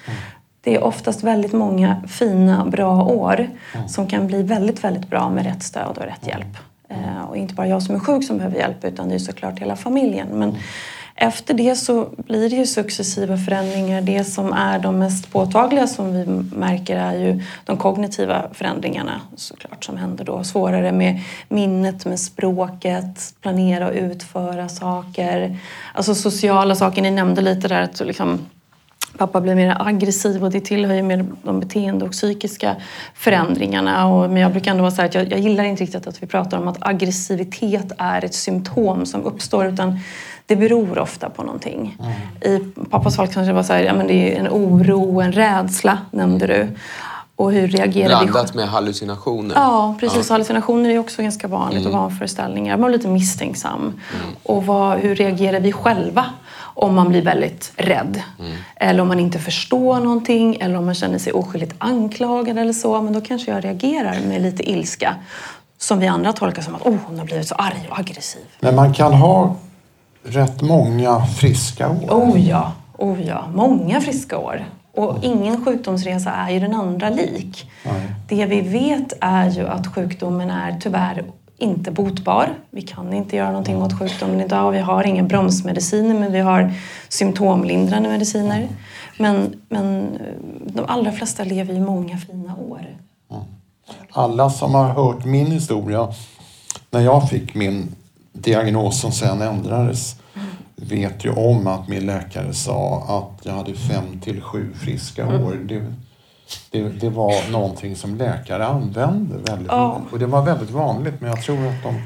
Det är oftast väldigt många fina, bra år som kan bli väldigt, väldigt bra med rätt stöd och rätt hjälp. Eh, Och inte bara jag som är sjuk som behöver hjälp utan det är såklart hela familjen. Men efter det så blir det ju successiva förändringar. Det som är de mest påtagliga som vi märker är ju de kognitiva förändringarna såklart som händer då. Svårare med minnet, med språket, planera och utföra saker. Alltså sociala saker, ni nämnde lite där att liksom Pappa blir mer aggressiv och det tillhör ju mer de beteende och psykiska förändringarna. Och, men jag brukar ändå vara så att jag, jag gillar inte riktigt att vi pratar om att aggressivitet är ett symptom som uppstår utan det beror ofta på någonting. I pappas fall kanske det var så här, ja, men det är en oro, en rädsla nämnde du. Och hur reagerar vi Blandat med hallucinationer. Ja, precis. Hallucinationer är också ganska vanligt och vanföreställningar. Man blir lite misstänksam. Och vad, hur reagerar vi själva om man blir väldigt rädd? Eller om man inte förstår någonting eller om man känner sig oskyldigt anklagad eller så. Men då kanske jag reagerar med lite ilska. Som vi andra tolkar som att oh, hon har blivit så arg och aggressiv. Men man kan ha rätt många friska år. Oh ja, oh ja. Många friska år. Och ingen sjukdomsresa är ju den andra lik. Det vi vet är ju att sjukdomen är tyvärr inte botbar. Vi kan inte göra någonting mot sjukdomen idag. Vi har inga bromsmediciner men vi har symptomlindrande mediciner. Men, men de allra flesta lever ju många fina år. Alla som har hört min historia, när jag fick min diagnos som sen ändrades, vet ju om att min läkare sa att jag hade fem till sju friska år. Det, det, det var någonting som läkare använde väldigt Ja. Och det var väldigt vanligt, men jag tror att de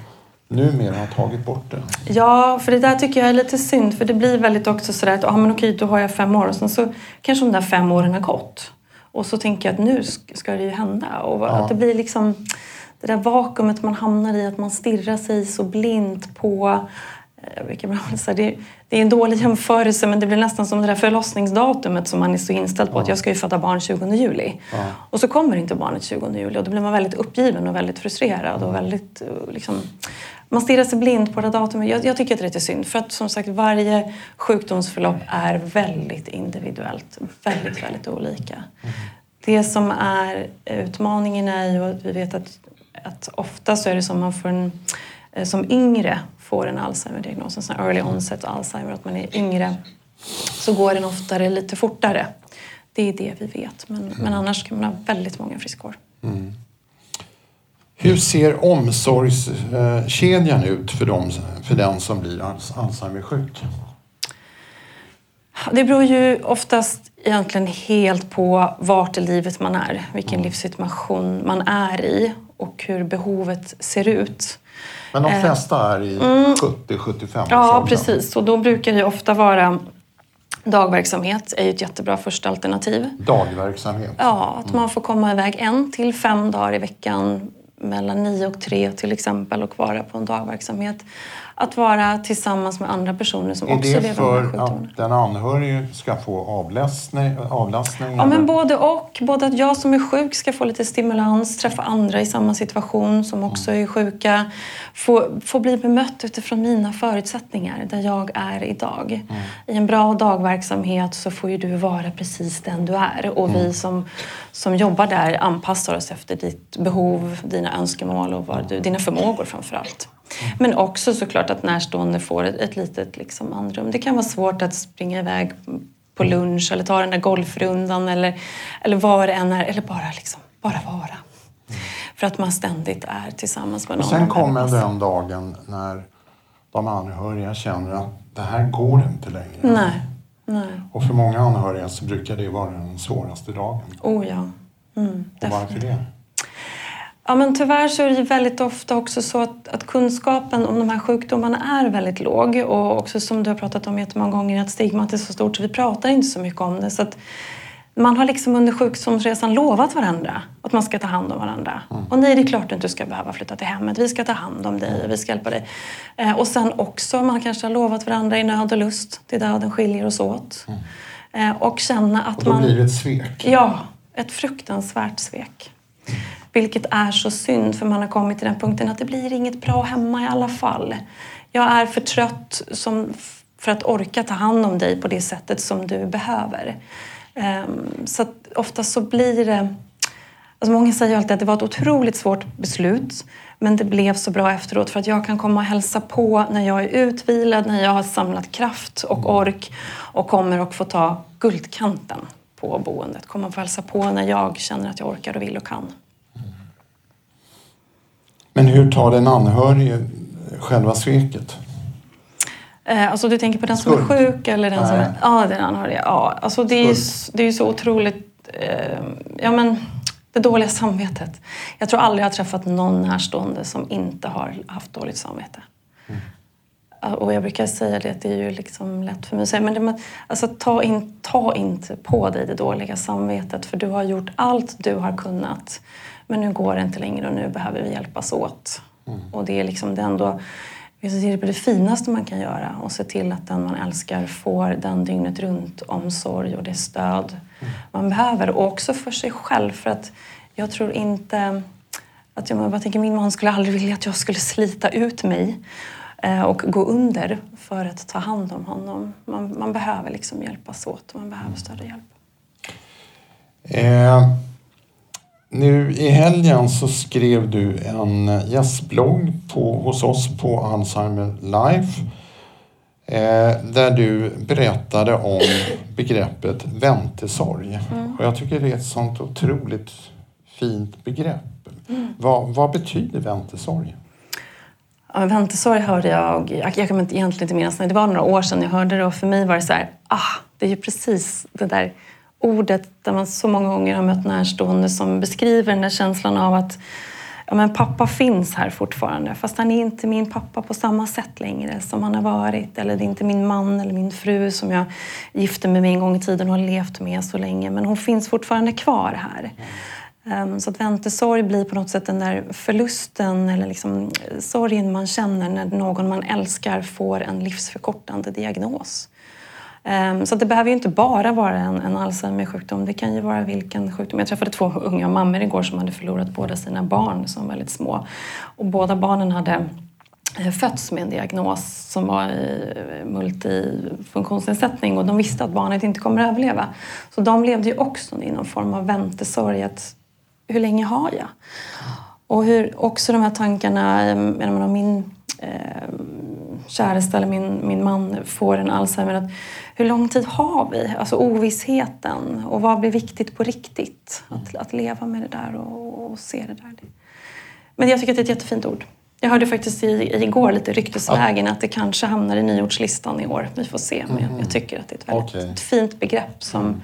numera har tagit bort det. Ja, för det där tycker jag är lite synd. För det blir väldigt också sådär att ah, men okej, då har jag fem år och sen så kanske de där fem åren har gått. Och så tänker jag att nu sk- ska det ju hända. Och att det blir liksom det där vakuumet man hamnar i, att man stirrar sig så blint på eh, vilka bra, så här, det, det är en dålig jämförelse men det blir nästan som det där förlossningsdatumet som man är så inställd på att jag ska ju föda barn 20 juli. Och så kommer inte barnet 20 juli och då blir man väldigt uppgiven och väldigt frustrerad och väldigt eh, liksom, man stirrar sig blind på det datumet. Jag, jag tycker att det är lite synd för att som sagt varje sjukdomsförlopp är väldigt individuellt. Väldigt, väldigt olika. Det som är utmaningen är ju att vi vet att, att ofta så är det som man får en, eh, som yngre får en Alzheimer-diagnos, en sån early onset Alzheimer, att man är yngre, så går den oftare lite fortare. Det är det vi vet. Men, men annars kan man ha väldigt många friskår. Hur ser omsorgskedjan ut för, dem, för den som blir Alz- Alzheimer-sjuk? Det beror ju oftast egentligen helt på vart i livet man är, vilken livssituation man är i och hur behovet ser ut. Men de flesta är i 70-75 Eh, mm. Ja, precis. Och då brukar det ofta vara dagverksamhet är ju ett jättebra första alternativ. Dagverksamhet. Ja, att man får komma iväg en till fem dagar i veckan mellan nio och tre till exempel och vara på en dagverksamhet. Att vara tillsammans med andra personer som är också lever med för sjukdomen. att den anhörige ska få avlastning? avlastning Ja, men både och. Både att jag som är sjuk ska få lite stimulans, träffa andra i samma situation som också är sjuka. Få, få bli bemött utifrån mina förutsättningar, där jag är idag. Mm. I en bra dagverksamhet så får ju du vara precis den du är. Och mm. vi som, som jobbar där anpassar oss efter ditt behov, dina önskemål och vad du, dina förmågor framför allt. Men också såklart att närstående får ett, ett litet liksom, andrum. Det kan vara svårt att springa iväg på lunch eller ta den där golfrundan eller, eller vad det än är. Eller bara, liksom, bara vara. För att man ständigt är tillsammans med någon. Och sen kommer den dagen när de anhöriga känner att det här går inte längre. Nej. Nej. Och för många anhöriga så brukar det vara den svåraste dagen. Oh ja. Mm, och varför det? Ja, men tyvärr så är det väldigt ofta också så att, att, kunskapen om de här sjukdomarna är väldigt låg. Och också som du har pratat om jättemånga gånger, att stigmat är så stort så vi pratar inte så mycket om det. Så att man har liksom under sjukdomsresan lovat varandra att man ska ta hand om varandra. Mm. Och nej, det är klart att du inte ska behöva flytta till hemmet. Vi ska ta hand om dig och vi ska hjälpa dig. Eh, och sen också, man kanske har lovat varandra i nöd och lust till döden skiljer oss åt. Mm. Eh, och känna att och då man... blir det ett svek. Ja, ett fruktansvärt svek. Mm. Vilket är så synd för man har kommit till den punkten att det blir inget bra hemma i alla fall. Jag är för trött som, för att orka ta hand om dig på det sättet som du behöver. Um, så att ofta så blir det... Alltså många säger alltid att det var ett otroligt svårt beslut men det blev så bra efteråt för att jag kan komma och hälsa på när jag är utvilad, när jag har samlat kraft och ork och kommer att få ta guldkanten på boendet. Kommer att få hälsa på när jag känner att jag orkar och vill och kan. Men hur tar den anhörige själva sveket? Eh, alltså du tänker på den som är sjuk eller den Nej. som är... Ja, den anhöriga. Ja, alltså det är, ju, det är så otroligt... Eh, ja, men det dåliga samvetet. Jag tror aldrig jag har träffat någon närstående som inte har haft dåligt samvete. Mm. Och jag brukar säga det, det är ju liksom lätt för mig att säga, men det, alltså, ta, in, ta inte på dig det dåliga samvetet för du har gjort allt du har kunnat. Men nu går det inte längre och nu behöver vi hjälpas åt. Mm. Och det är liksom det ändå det är det finaste man kan göra och se till att den man älskar får den dygnet runt omsorg och det stöd mm. man behöver. Och också för sig själv för att jag tror inte att jag, jag tänker, min man skulle aldrig vilja att jag skulle slita ut mig eh, och gå under för att ta hand om honom. Man, man behöver liksom hjälpas åt, man behöver större hjälp. Eh, nu i helgen så skrev du en gästblogg på, hos oss på Alzheimer Life eh, där du berättade om begreppet väntesorg. Mm. Och jag tycker det är ett sånt otroligt fint begrepp. Mm. Vad, vad betyder väntesorg? Ja, väntesorg hörde jag, jag, jag kan egentligen inte minnas det var några år sedan jag hörde det och för mig var det så här, ah, det är ju precis det där ordet där man så många gånger har mött närstående som beskriver den där känslan av att ja, men pappa finns här fortfarande fast han är inte min pappa på samma sätt längre som han har varit. Eller det är inte min man eller min fru som jag gifte mig med en gång i tiden och har levt med så länge. Men hon finns fortfarande kvar här. Ehm, så att väntesorg blir på något sätt den där förlusten eller liksom sorgen man känner när någon man älskar får en livsförkortande diagnos. Ehm, så det behöver ju inte bara vara en, en Alzheimer-sjukdom. Det kan ju vara vilken sjukdom. Jag träffade två unga mammor igår som hade förlorat båda sina barn som väldigt små. Och båda barnen hade eh, fötts med en diagnos som var eh, multifunktionsnedsättning och de visste att barnet inte kommer att överleva. Så de levde ju också i någon form av väntesorg. Att, hur länge har jag? Och hur också de här tankarna, jag menar, min eh, käresta eller min, min man får en Alzheimer. Att hur lång tid har vi? Alltså ovissheten. Och vad blir viktigt på riktigt? Att, att leva med det där och, och se det där. Men jag tycker att det är ett jättefint ord. Jag hörde faktiskt i, igår lite ryktesvägen att det kanske hamnar i nyordslistan i år. Vi får se. Men jag, jag tycker att det är ett väldigt okay. ett fint begrepp som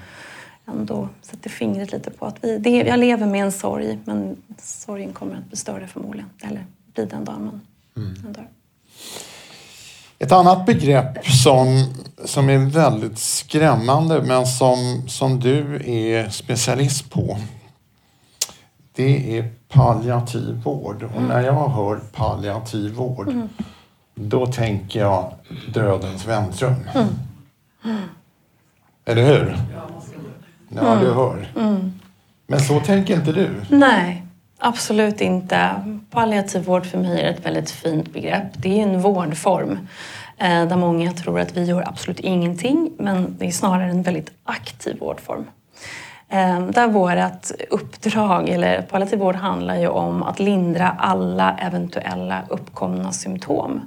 ändå sätter fingret lite på att vi, det, jag lever med en sorg men sorgen kommer att bli större förmodligen. Eller blir den dagen man, mm. dör. Ett annat begrepp som, som är väldigt skrämmande men som, som du är specialist på. Det är palliativ vård. Och när jag hör palliativ vård mm. då tänker jag dödens väntrum. Mm. Eller hur? Ja, du hör. Men så tänker inte du? Nej, absolut inte. Palliativ vård för mig är ett väldigt fint begrepp. Det är en vårdform eh, där många tror att vi gör absolut ingenting, men det är snarare en väldigt aktiv vårdform. Ehm, där vårt uppdrag, eller palliativ vård, handlar ju om att lindra alla eventuella uppkomna symptom.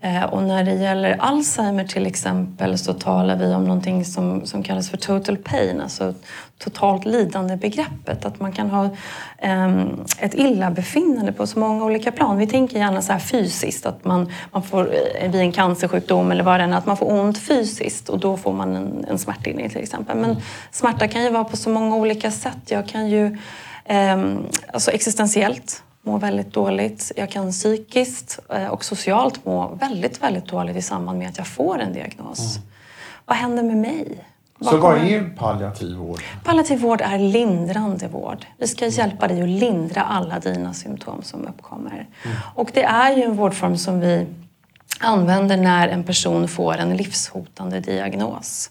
Eh, och när det gäller Alzheimer till exempel så talar vi om någonting som, som kallas för total pain, alltså totalt lidande begreppet. Att man kan ha um, ett illabefinnande på så många olika plan. Vi tänker gärna så här fysiskt, att man, man får eh, vid en cancersjukdom eller vad det är, att man får ont fysiskt och då får man en, en smärtlindring till exempel. Men smärta kan ju vara på så många olika sätt. Jag kan ju um, alltså existentiellt må väldigt dåligt. Jag kan psykiskt eh, och socialt må väldigt, väldigt dåligt i samband med att jag får en diagnos. Mm. Vad händer med mig? Så vad är palliativ vård? Palliativ vård är lindrande vård. Vi ska hjälpa dig att lindra alla dina symptom som uppkommer. Mm. Och det är ju en vårdform som vi använder när en person får en livshotande diagnos.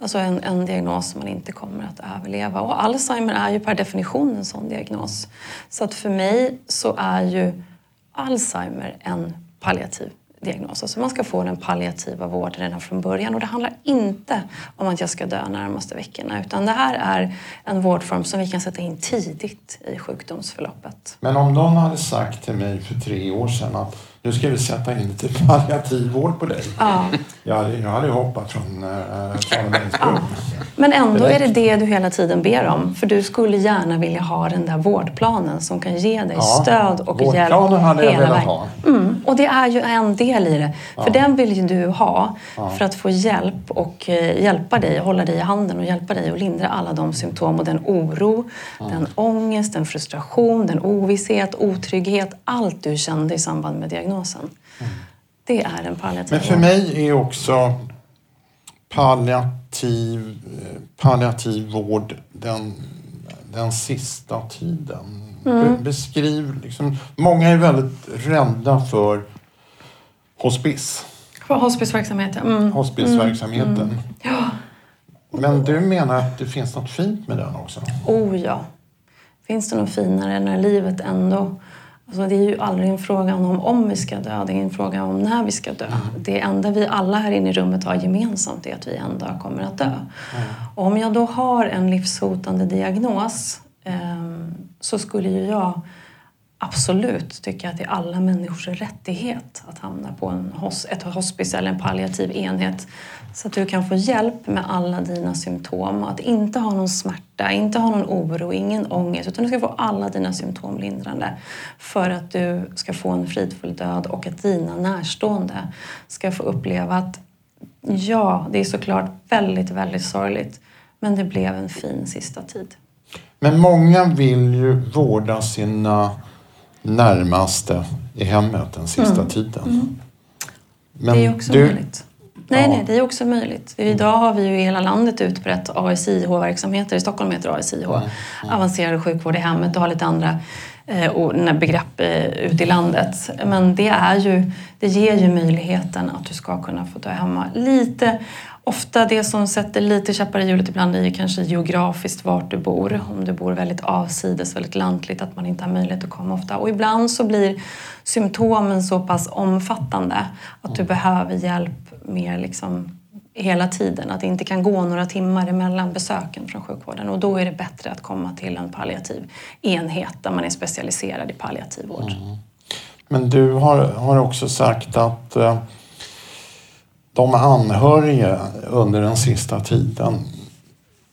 Alltså en, en diagnos som man inte kommer att överleva. Och Alzheimer är ju per definition en sån diagnos. Så att för mig så är ju Alzheimer en palliativ diagnos. Alltså man ska få den palliativa vården redan från början. Och det handlar inte om att jag ska dö närmaste veckorna. Utan det här är en vårdform som vi kan sätta in tidigt i sjukdomsförloppet. Men om någon hade sagt till mig för tre år sedan att nu ska vi sätta in lite palliativ vård på dig. Ja. Jag, hade, jag hade hoppat från äh, ja. Men ändå är det det du hela tiden ber om. För du skulle gärna vilja ha den där vårdplanen som kan ge dig ja, stöd och hjälp Vårdplanen hade jag velat ha. Mm, och det är ju en del i det. För den vill ju du ha för att få hjälp och eh, hjälpa dig, hålla dig i handen och hjälpa dig att lindra alla de symptom och den oro, den ångest, den frustration, den ovisshet, otrygghet. Allt du kände i samband med diagnosen diagnosen. Mm. Det är en palliativ Men för mig är också palliativ, palliativ vård den, den sista tiden. Mm. Beskriv, liksom, många är väldigt rädda för hospice. För hospiceverksamheten. Mm. Hospiceverksamheten. Mm. Ja. Men du menar att det finns något fint med den också? Oh ja. Finns det något finare när livet ändå Alltså det är ju aldrig en fråga om om vi ska dö, det är en fråga om när vi ska dö. Mm. Det enda vi alla här inne i rummet har gemensamt är att vi en dag kommer att dö. Mm. Om jag då har en livshotande diagnos eh, så skulle ju jag absolut tycka att det är alla människors rättighet att hamna på en hos, ett hospice eller en palliativ enhet så att du kan få hjälp med alla dina symptom. Att inte ha någon smärta, inte ha någon oro, ingen ångest. Utan du ska få alla dina symptom lindrande. För att du ska få en fridfull död och att dina närstående ska få uppleva att ja, det är såklart väldigt, väldigt sorgligt. Men det blev en fin sista tid. Men många vill ju vårda sina närmaste i hemmet den sista mm. tiden. Mm. Men det är också du, möjligt. Nej, nej, det är också möjligt. Idag har vi ju i hela landet utbrett ASIH-verksamheter. I Stockholm heter det ASIH. Mm. Mm. Avancerad sjukvård i hemmet och har lite andra eh, begrepp eh, ute i landet. Men det, är ju, det ger ju möjligheten att du ska kunna få dö hemma. Lite, ofta det som sätter lite käppar i hjulet ibland är ju kanske geografiskt vart du bor. Om du bor väldigt avsides, väldigt lantligt, att man inte har möjlighet att komma ofta. Och ibland så blir symptomen så pass omfattande att du behöver hjälp mer liksom hela tiden. Att det inte kan gå några timmar emellan besöken från sjukvården. Och då är det bättre att komma till en palliativ enhet där man är specialiserad i palliativ vård. Mm. Men du har, har också sagt att eh, de anhöriga under den sista tiden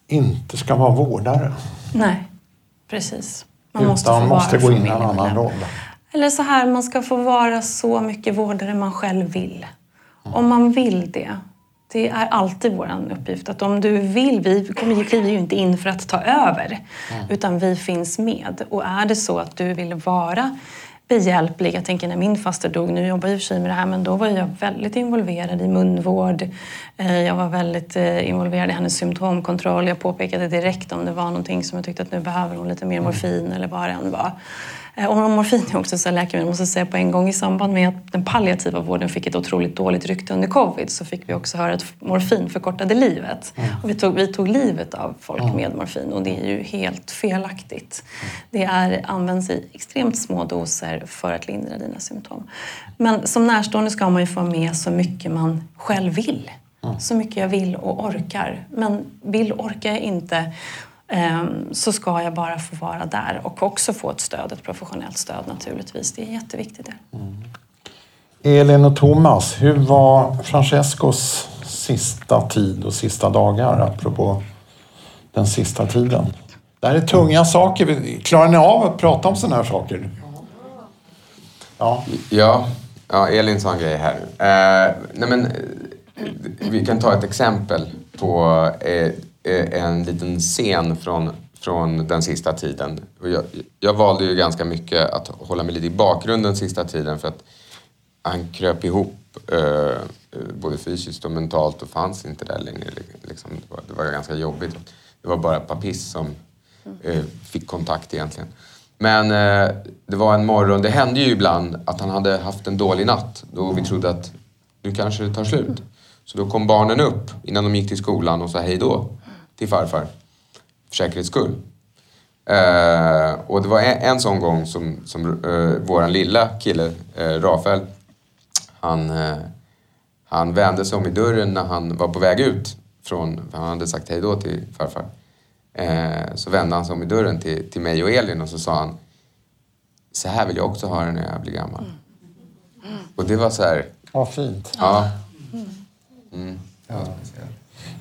inte ska vara vårdare. Nej, precis. Man Utan måste, få måste gå in i en annan roll. Eller så här, man ska få vara så mycket vårdare man själv vill. Om man vill det. Det är alltid vår uppgift. Att om du vill, vi kommer, kliver ju inte in för att ta över. Mm. Utan vi finns med. Och är det så att du vill vara behjälplig. Jag tänker när min faster dog, nu jobbar jag i och för sig med det här, men då var jag väldigt involverad i munvård. Eh, jag var väldigt eh, involverad i hennes symptomkontroll. Jag påpekade direkt om det var någonting som jag tyckte att nu behöver hon lite mer morfin eller vad det än var. Eh, och morfin är också så läkemedel, måste säga på en gång. I samband med att den palliativa vården fick ett otroligt dåligt rykte under covid så fick vi också höra att morfin förkortade livet. Mm. Och vi, tog, vi tog livet av folk mm. med morfin och det är ju helt felaktigt. Det är, används i extremt små doser för att lindra dina symptom. Men som närstående ska man ju få med så mycket man själv vill. Mm. Så mycket jag vill och orkar. Men vill och orkar jag inte så ska jag bara få vara där och också få ett stöd, ett professionellt stöd naturligtvis. Det är jätteviktigt. Mm. Elin och Thomas, hur var Francescos sista tid och sista dagar apropå den sista tiden? Det här är tunga saker. Klarar ni av att prata om sådana här saker? Ja, ja, ja Elin sa en grej här. Eh, nej men, vi kan ta ett exempel på eh, Eh, Eh, en liten scen från, från den sista tiden. Jag, jag valde ju ganska mycket att hålla mig lite i bakgrunden sista tiden för att han kröp ihop eh, eh, både fysiskt och mentalt och fanns inte där längre. Liksom, det, var, det, var, ganska jobbigt. Det var bara Papis som eh, fick kontakt egentligen. Men eh, det var en morgon, det hände ju ibland att han hade haft en dålig natt då vi trodde att nu kanske det tar slut. Så då kom barnen upp innan de gick till skolan och sa hej då till farfar. För säkerhets skull. Eh, och det var en, en sån gång som, som eh, våran lilla kille, eh, Rafael, han, eh, han vände sig om i dörren när han var på väg ut från, han hade sagt hej då till farfar. Eh, så vände han sig om i dörren till, till mig och Elin och så sa han Så här vill jag också ha det när jag blir gammal. Mm. Och det var så här... Vad fint. Ja. Mm. ja.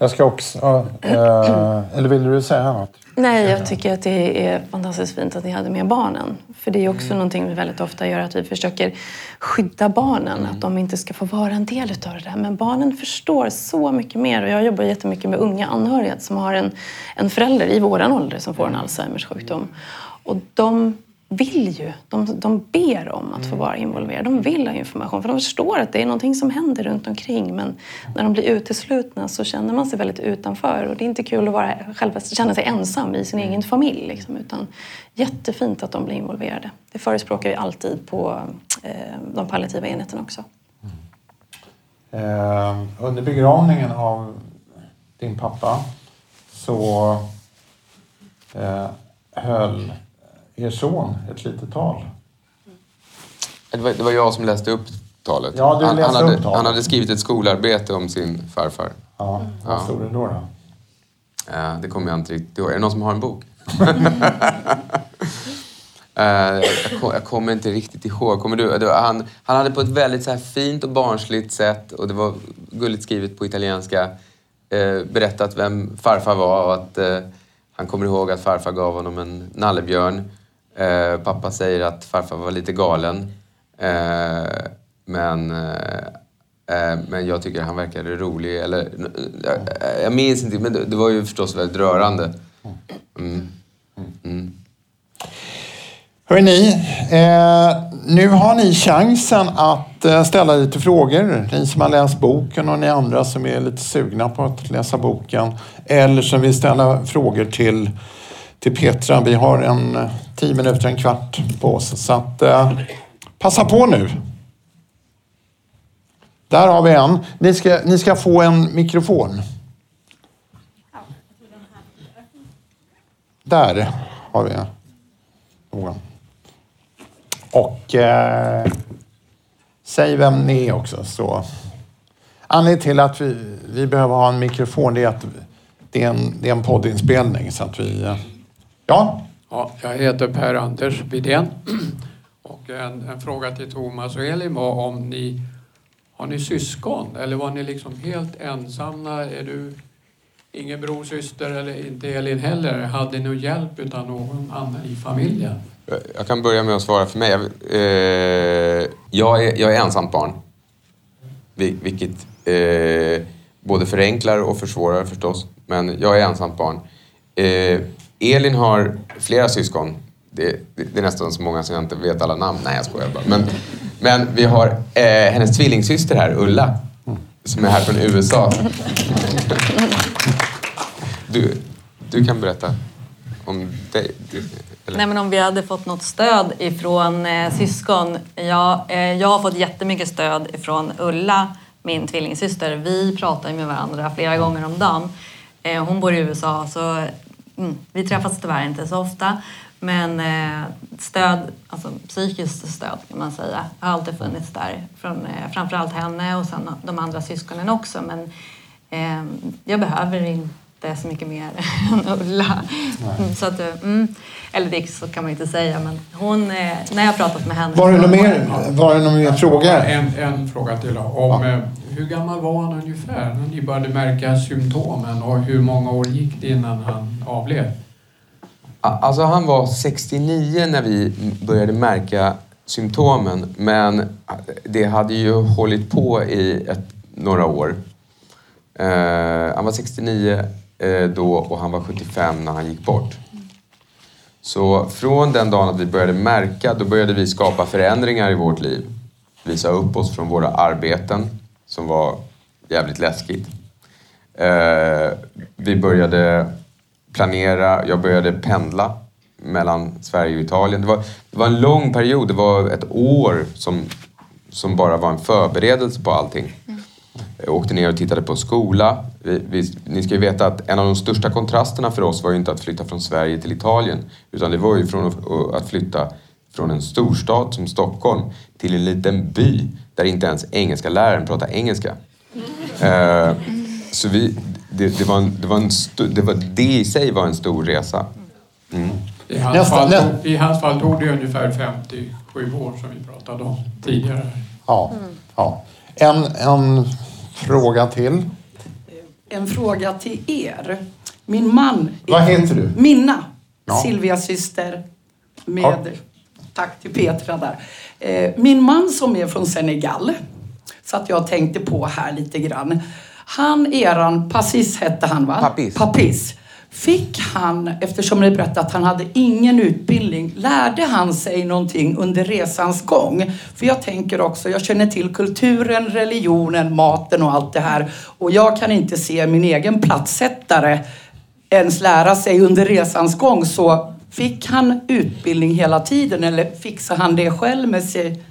Jag ska också... Äh, eller vill du säga något? Nej, jag tycker att det är fantastiskt fint att ni hade med barnen. För det är också mm. någonting vi väldigt ofta gör, att vi försöker skydda barnen. Mm. Att de inte ska få vara en del utav det där. Men barnen förstår så mycket mer. Och jag jobbar jättemycket med unga anhöriga som har en, en förälder i våran ålder som får en Alzheimers sjukdom. Och de vill ju, de, de ber om att få mm. vara involverade. De vill ha information för de förstår att det är någonting som händer runt omkring. Men när de blir uteslutna så känner man sig väldigt utanför och det är inte kul att vara, själva, känna sig ensam i sin mm. egen familj. Liksom, utan jättefint att de blir involverade. Det förespråkar vi alltid på eh, de palliativa enheterna också. Mm. Eh, under begravningen av din pappa så eh, höll er son ett litet tal. Det var, det var jag som läste upp talet. Ja, du han, läste han, hade, upp talet. han hade skrivit ett skolarbete om sin farfar. Ja, vad stod det då? då? Ja, det kommer jag inte riktigt ihåg. Är det någon som har en bok? Uh, [laughs] jag, kom, jag, kommer inte riktigt ihåg. Kommer du? Han, han hade på ett väldigt så fint och barnsligt sätt och det var gulligt skrivet på italienska uh, berättat vem farfar var och att uh, han kommer ihåg att farfar gav honom en nallebjörn Eh, pappa säger att farfar var lite galen. Eh, men, eh, eh men jag tycker han verkade rolig. Eller, eh, jag minns inte, men det, det, var ju förstås väldigt rörande. Mm. Mm. Hörrni, eh, nu har ni chansen att eh, ställa lite frågor. Ni som har läst boken och ni andra som är lite sugna på att läsa boken. Eller som vill ställa frågor till till Petra. Vi har en eh, tio minuter, en kvart på oss. Så att, eh, passa på nu. Där har vi en. Ni ska, ni ska få en mikrofon. Där har vi någon. Och eh, säg vem ni är också. Så. Anledningen till att vi, vi behöver ha en mikrofon är att det är en, det är en poddinspelning. Så att vi, eh, Ja. ja jag heter Per-Anders Widén. Och en, en, fråga till Thomas och Elin var om ni har ni syskon eller var ni liksom helt ensamma? Är du ingen bror, syster eller inte Elin heller? Hade ni hjälp av någon annan i familjen? Jag kan börja med att svara för mig. Eh, jag, är, jag är ensamt barn. Vilket eh, både förenklar och försvårar förstås. Men jag är ensamt barn. Elin har flera syskon. det, det, är nästan så många som jag inte vet alla namn. Nej, jag skojar bara. Men, men vi har eh, hennes tvillingsyster här, Ulla, som är här från USA. Du, du kan berätta om dig. Nej, men om vi hade fått något stöd ifrån eh, syskon. Ja, eh, jag har fått jättemycket stöd ifrån Ulla, min tvillingsyster. Vi pratar med varandra flera gånger om dagen. Eh, hon bor i USA så mm, vi träffas tyvärr inte så ofta. Men eh, stöd, alltså psykiskt stöd kan man säga, har alltid funnits där. Från eh, framförallt henne och sen de andra syskonen också. Men eh, jag behöver inte så mycket mer [laughs] än Ulla. Mm, så att, mm, eller det så kan man inte säga, men hon, eh, när jag har pratat med henne... Var det någon mer, var det någon mer fråga? En, en fråga till då. Om, ja. Eh, hur gammal var han ungefär när ni började märka symptomen och hur många år gick det innan han avled? Alltså han var 69 när vi började märka symptomen men det hade ju hållit på i ett, några år. Uh, han var 69 uh, Eh, då och han var 75 när han gick bort. Så från den dagen att vi började märka, då började vi skapa förändringar i vårt liv. Visa upp oss från våra arbeten som var jävligt läskigt. Eh, vi började planera, jag började pendla mellan Sverige och Italien. Det var, det var en lång period, det var ett år som, som bara var en förberedelse på allting. Mm. Jag åkte ner och tittade på skola. Vi, vi, ni ska ju veta att en av de största kontrasterna för oss var ju inte att flytta från Sverige till Italien. Utan det var ju från att flytta från en storstad som Stockholm till en liten by där inte ens engelska läraren pratar engelska. Uh, så vi, det, det, var en, det, var en st- det, var, det i sig var en stor resa. Mm. I, hans nästa, fall, nästa. I hans fall tog det ungefär 57 år som vi pratade om tidigare. Ja, ja. En, en fråga till. En fråga till er. Min man... Vad heter du? Minna. Ja. Silvias syster. Med... Ja. Tack till Petra där. Eh, min man som är från Senegal. Så att jag tänkte på här lite grann. Han, eran, Passis hette han va? Papis. Papis. Fick han, eftersom ni berättade att han hade ingen utbildning, lärde han sig någonting under resans gång? För jag tänker också, jag känner till kulturen, religionen, maten och allt det här. Och jag kan inte se min egen platssättare ens lära sig under resans gång. Så fick han utbildning hela tiden eller fixade han det själv med sig?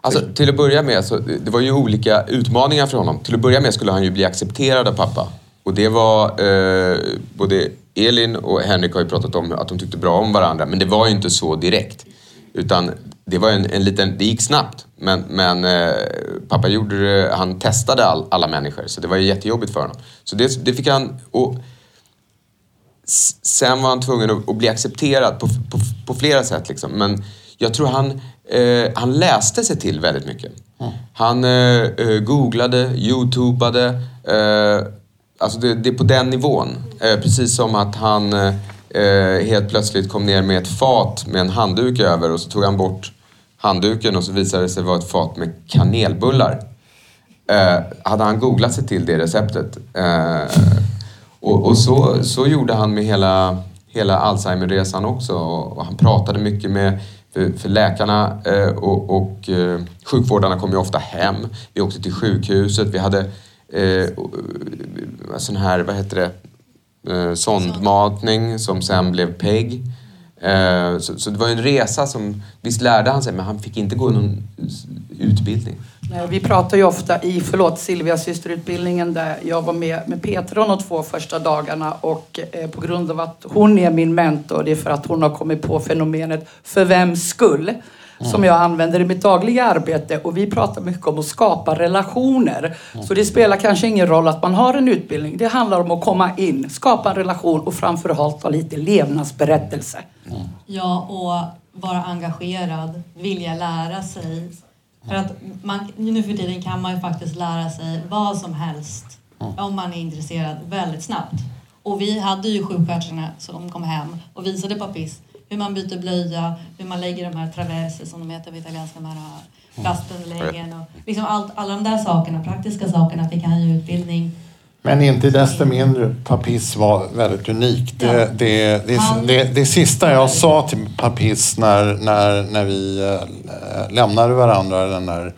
Alltså, till att börja med, så, det var ju olika utmaningar för honom. Till att börja med skulle han ju bli accepterad av pappa. Och det var, eh, både Elin och Henrik har ju pratat om att de tyckte bra om varandra, men det var ju inte så direkt. Utan det var en, en liten, det gick snabbt. Men, men eh, pappa gjorde det, han testade all, alla människor, så det var ju jättejobbigt för honom. Så det, det fick han, och sen var han tvungen att, att bli accepterad på, på, på flera sätt liksom. Men jag tror han, eh, han läste sig till väldigt mycket. Mm. Han eh, eh, googlade, youtubade. Eh, alltså det, det, är på den nivån. Eh, precis som att han eh, helt plötsligt kom ner med ett fat med en handduk över och så tog han bort handduken och så visade det sig vara ett fat med kanelbullar. Eh, hade han googlat sig till det receptet. Eh, och, och så, så gjorde han med hela, hela Alzheimerresan också. Och han pratade mycket med för, för läkarna eh, och, och eh, sjukvårdarna kom ju ofta hem. Vi åkte till sjukhuset. Vi hade Eh, eh, sån här, vad heter det, eh, sondmatning som sen blev PEG. Eh, så, så, det var en resa som, visst lärde han sig men han fick inte gå någon utbildning. Nej, vi pratar ju ofta i, förlåt, Silvia systerutbildningen där jag var med med Petra de två första dagarna och eh, på grund av att hon är min mentor, det är för att hon har kommit på fenomenet för vems skull? Mm. som jag använder i mitt dagliga arbete och vi pratar mycket om att skapa relationer. Mm. Så det spelar kanske ingen roll att man har en utbildning. Det handlar om att komma in, skapa en relation och framförallt ha lite levnadsberättelse. Mm. Ja, och vara engagerad, vilja lära sig. För att man, nu för tiden kan man ju faktiskt lära sig vad som helst om man är intresserad väldigt snabbt. Och vi hade ju sjuksköterskorna som kom hem och visade på PIS hur man byter blöja, hur man lägger de här traverser som de heter på italienska, de här äh, plastunderläggen och liksom allt, alla de där sakerna, praktiska sakerna fick han ju utbildning Men inte desto mindre, Papis var väldigt unik. Det, ja. det, det, det, det, sista jag sa till Papis när, när, när vi äh, lämnade varandra den där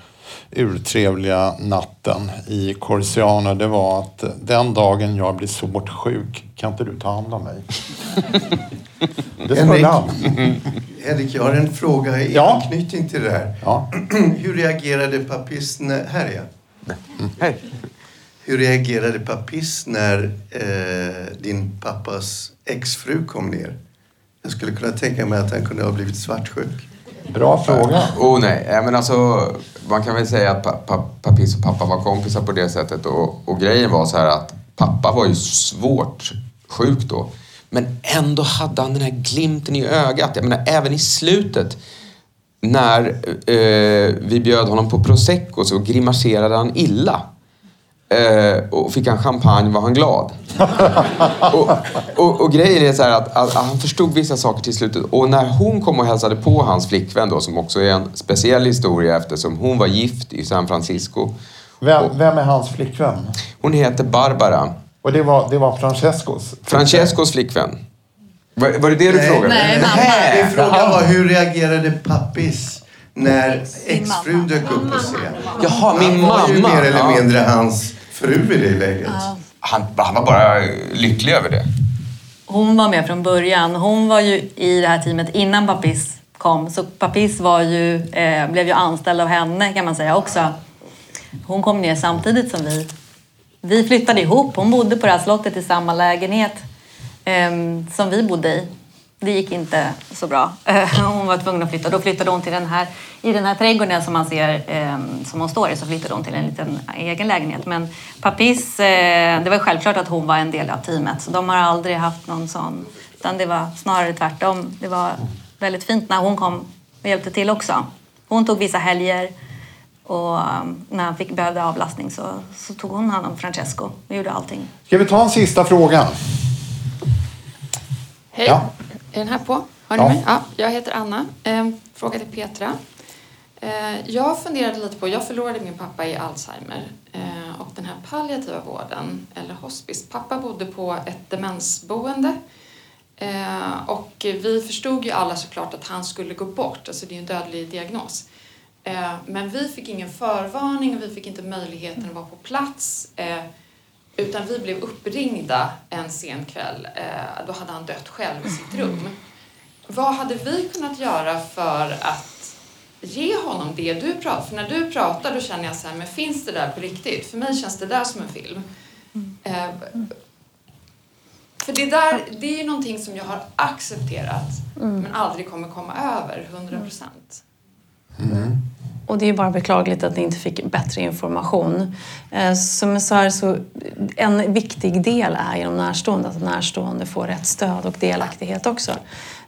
urtrevliga natten i Corsiano, det var att den dagen jag blir svårt sjuk, kan inte du ta hand om mig? [laughs] det skulle han. [laughs] Henrik, jag har en fråga i ja. anknytning till det här. Ja. [clears throat] Hur reagerade Papis när... Här är jag. Mm. Hej. Hur reagerade Papis när eh, din pappas exfru kom ner? Jag skulle kunna tänka mig att han kunde ha blivit svartsjuk. Bra fråga. Oh nej, men alltså man kan väl säga att pa, pa, Papis och pappa var kompisar på det sättet och, och grejen var så här att pappa var ju svårt sjuk då. Men ändå hade han den här glimten i ögat. Jag menar, även i slutet när eh, vi bjöd honom på prosecco så grimaserade han illa. Eh, och fick han champagne var han glad. [laughs] och, och, och, grejen är så att, att, att, han förstod vissa saker till slutet. Och när hon kom och hälsade på hans flickvän då, som också är en speciell historia eftersom hon var gift i San Francisco. Vem, vem är hans flickvän? Hon heter Barbara. Och det var, det var Francescos? Francescos flickvän. Var, var det det du nej, frågade? Nej, mamma. Min fråga var hur reagerade pappis när exfrun dök upp på scen? Jaha, min mamma. Han var ju mer eller mindre hans fru i det läget. Ja. Han, han var bara lycklig över det. Hon var med från början. Hon var ju i det här teamet innan Papis kom. Så Papis var ju, eh, blev ju anställd av henne kan man säga också. Hon kom ner samtidigt som vi. Vi flyttade ihop. Hon bodde på det här slottet i samma lägenhet eh, som vi bodde i det gick inte så bra. [laughs] Hon var tvungen att flytta. Då flyttade hon till den här, i den här trädgården som man ser ehm, som hon står i, så flyttade hon till en liten egen lägenhet. Men Papis, eh, det var självklart att hon var en del av teamet, så de har aldrig haft någon sån, utan det var snarare tvärtom. Det var väldigt fint när hon kom och hjälpte till också. Hon tog vissa helger och ehm, när han fick, behövde avlastning så, så tog hon hand om Francesco och gjorde allting. Ska vi ta en sista fråga? Hej. Ja. Är den här på? Hör ni ja. mig? Ja, jag heter Anna. Eh, fråga till Petra. Eh, jag funderade lite på, jag förlorade min pappa i Alzheimer eh, och den här palliativa vården, eller hospice. Pappa bodde på ett demensboende och vi förstod ju alla såklart att han skulle gå bort, alltså det är en dödlig diagnos. Men vi fick ingen förvarning och vi fick inte möjligheten att vara på plats. Utan vi blev uppringda en sen kväll. Eh, då hade han dött själv i sitt rum. Vad hade vi kunnat göra för att ge honom det du pratar För när du pratar då känner jag så här, men finns det där på riktigt? För mig känns det där som en film. Eh, för det där, det är ju någonting som jag har accepterat mm. men aldrig kommer komma över 100 procent. Mm. Och det är bara beklagligt att ni inte fick bättre information. Eh, som jag sa, så en viktig del är genom närstående, att närstående får rätt stöd och delaktighet också.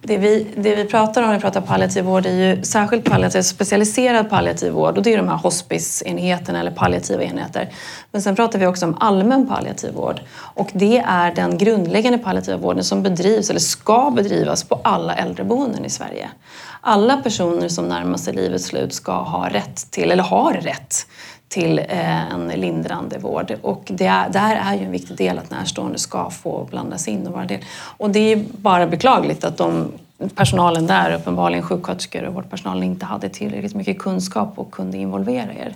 Det vi, det vi pratar om när vi pratar palliativ vård är ju särskilt palliativ, specialiserad palliativ vård och det är de här hospiceenheterna eller palliativa enheter. Men sen pratar vi också om allmän palliativ vård och det är den grundläggande palliativa vården som bedrivs eller ska bedrivas på alla äldreboenden i Sverige alla personer som närmar sig livets slut ska ha rätt till, eller har rätt till eh, en lindrande vård. Och det är, där är ju en viktig del att närstående ska få blandas in och vara del. Och det är bara beklagligt att de personalen där, uppenbarligen sjuksköterskor och vårdpersonalen, inte hade tillräckligt mycket kunskap och kunde involvera er.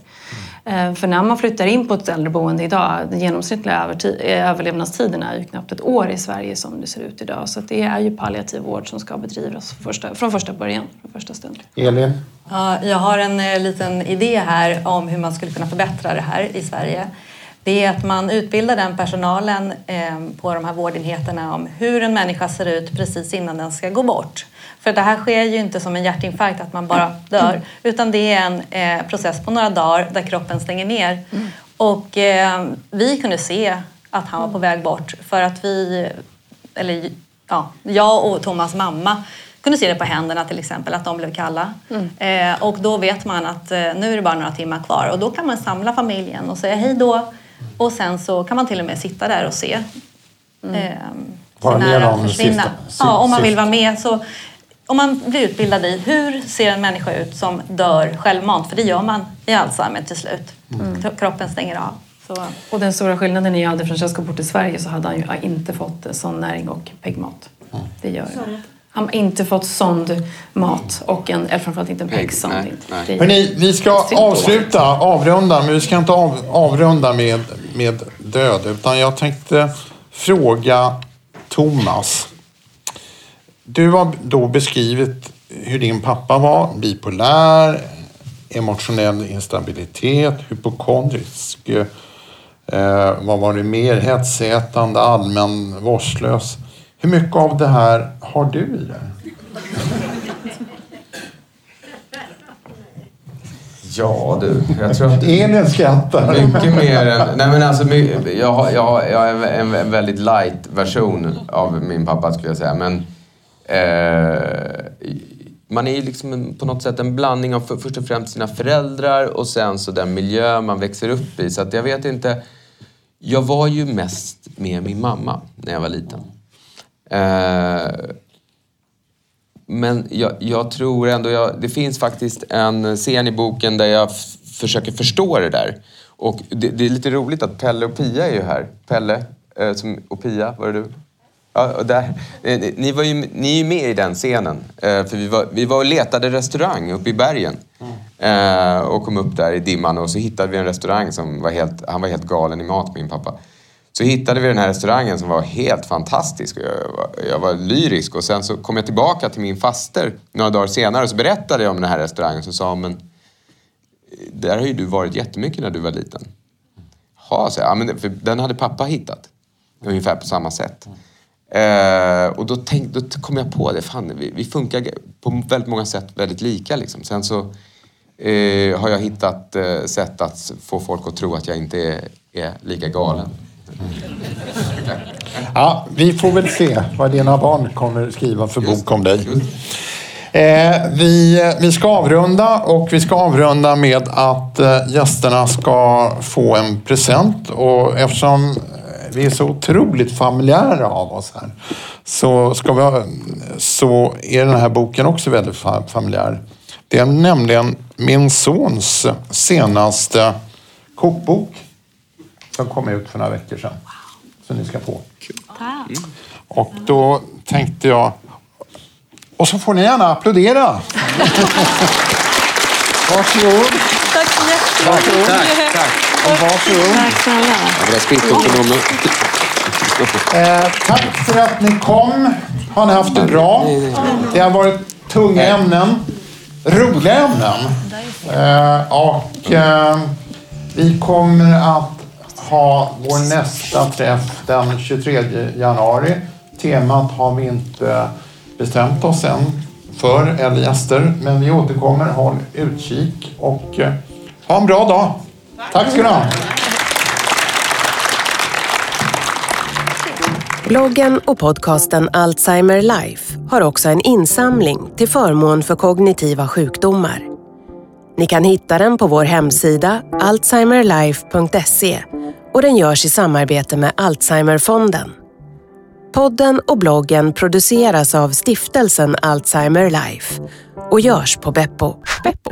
Mm. För när man flyttar in på ett äldreboende idag, den genomsnittliga överlevnadstiden är ju knappt ett år i Sverige som det ser ut idag. Så det är ju palliativ vård som ska bedrivas första, från första början, från första stund. Elin? Ja, jag har en eh, liten idé här om hur man skulle kunna förbättra det här i Sverige det är att man utbildar den personalen eh, på de här vårdenheterna om hur en människa ser ut precis innan den ska gå bort. För det här sker ju inte som en hjärtinfarkt, att man bara dör, utan det är en eh, process på några dagar där kroppen stänger ner. Och eh, vi kunde se att han var på väg bort för att vi, eller ja, jag och Thomas mamma kunde se det på händerna till exempel, att de blev kalla. Mm. Eh, och då vet man att eh, nu är det bara några timmar kvar och då kan man samla familjen och säga hej då och sen så kan man till och med sitta där och se mm. eh, vara med om försvinna. Sista, ja, om man vill vara med. Så, om man blir utbildad i hur ser en människa ut som dör självmant, för det gör man i Alzheimer till slut. Mm. Kroppen stänger av. Så, och den stora skillnaden är att hade Francesco bott i Sverige så hade han ju inte fått sån näring och PEG-mat. Det gör jag. Han har inte fått sond mat och en, eller framförallt inte en. Hörrni, vi ska avsluta, avrunda, men vi ska inte av, avrunda med, med död. Utan jag tänkte fråga Thomas. Du har då beskrivit hur din pappa var, bipolär, emotionell instabilitet, hypokondrisk. Eh, vad var det mer? Hetsätande, allmän, vårdslös. Hur mycket av det här har du i dig? Ja du, jag tror att... Elin skrattar. Mycket mer än... Nej men alltså, jag, har, jag, har, jag är en väldigt light version av min pappa skulle jag säga. Men eh, man är ju liksom på något sätt en blandning av först och främst sina föräldrar och sen så den miljö man växer upp i. Så att jag vet inte. Jag var ju mest med min mamma när jag var liten. Eh, men jag, jag, tror ändå, jag, det finns faktiskt en scen i boken där jag försöker förstå det där. Och det, det, är lite roligt att Pelle och Pia är ju här. Pelle eh, som, och Pia, var det du? Ja, och där, eh, ni, var ju, ni är ju med i den scenen. Eh, för vi var, vi var och letade restaurang uppe i bergen. Eh, och kom upp där i dimman och så hittade vi en restaurang som var helt... Han var helt galen i mat, min pappa. Så hittade vi den här restaurangen som var helt fantastisk. Och jag, var, jag var lyrisk och sen så kom jag tillbaka till min faster några dagar senare och så berättade jag om den här restaurangen. Så sa hon, men där har ju du varit jättemycket när du var liten. Ja, så jag, ja, men för den hade pappa hittat. Ungefär på samma sätt. Eh, och då, tänk, då kom jag på det, fan, vi, vi funkar på väldigt många sätt väldigt lika. Liksom. Sen så eh, har jag hittat eh, sätt att få folk att tro att jag inte är, är lika galen. Mm. Ja, vi får väl se vad dina barn kommer skriva för bok om dig. Eh, vi, vi ska avrunda och vi ska avrunda med att eh, gästerna ska få en present. Och eftersom vi är så otroligt familjära av oss här så, ska vi, så är den här boken också väldigt familjär. Det är nämligen min sons senaste kokbok som kom ut för några veckor sedan. Så ni ska få. Mm. Och då tänkte jag... Och så får ni gärna applådera. [laughs] Varsågod. Tack så jättemycket. Tack, tack. Och varsågod. Tack snälla. Eh, tack för att ni kom. Har ni haft det bra? Det har varit tunga ämnen. Roliga ämnen. Eh, och eh, vi kommer att ha vår nästa träff den 23 januari. Temat har vi inte bestämt oss än för eller gäster, men vi återkommer. Håll utkik och eh, ha en bra dag. Tack ska du ha. Bloggen och podcasten Alzheimer Life har också en insamling till förmån för kognitiva sjukdomar. Ni kan hitta den på vår hemsida alzheimerlife.se och den görs i samarbete med Alzheimerfonden. Podden och bloggen produceras av stiftelsen Alzheimer Life och görs på Beppo. Beppo.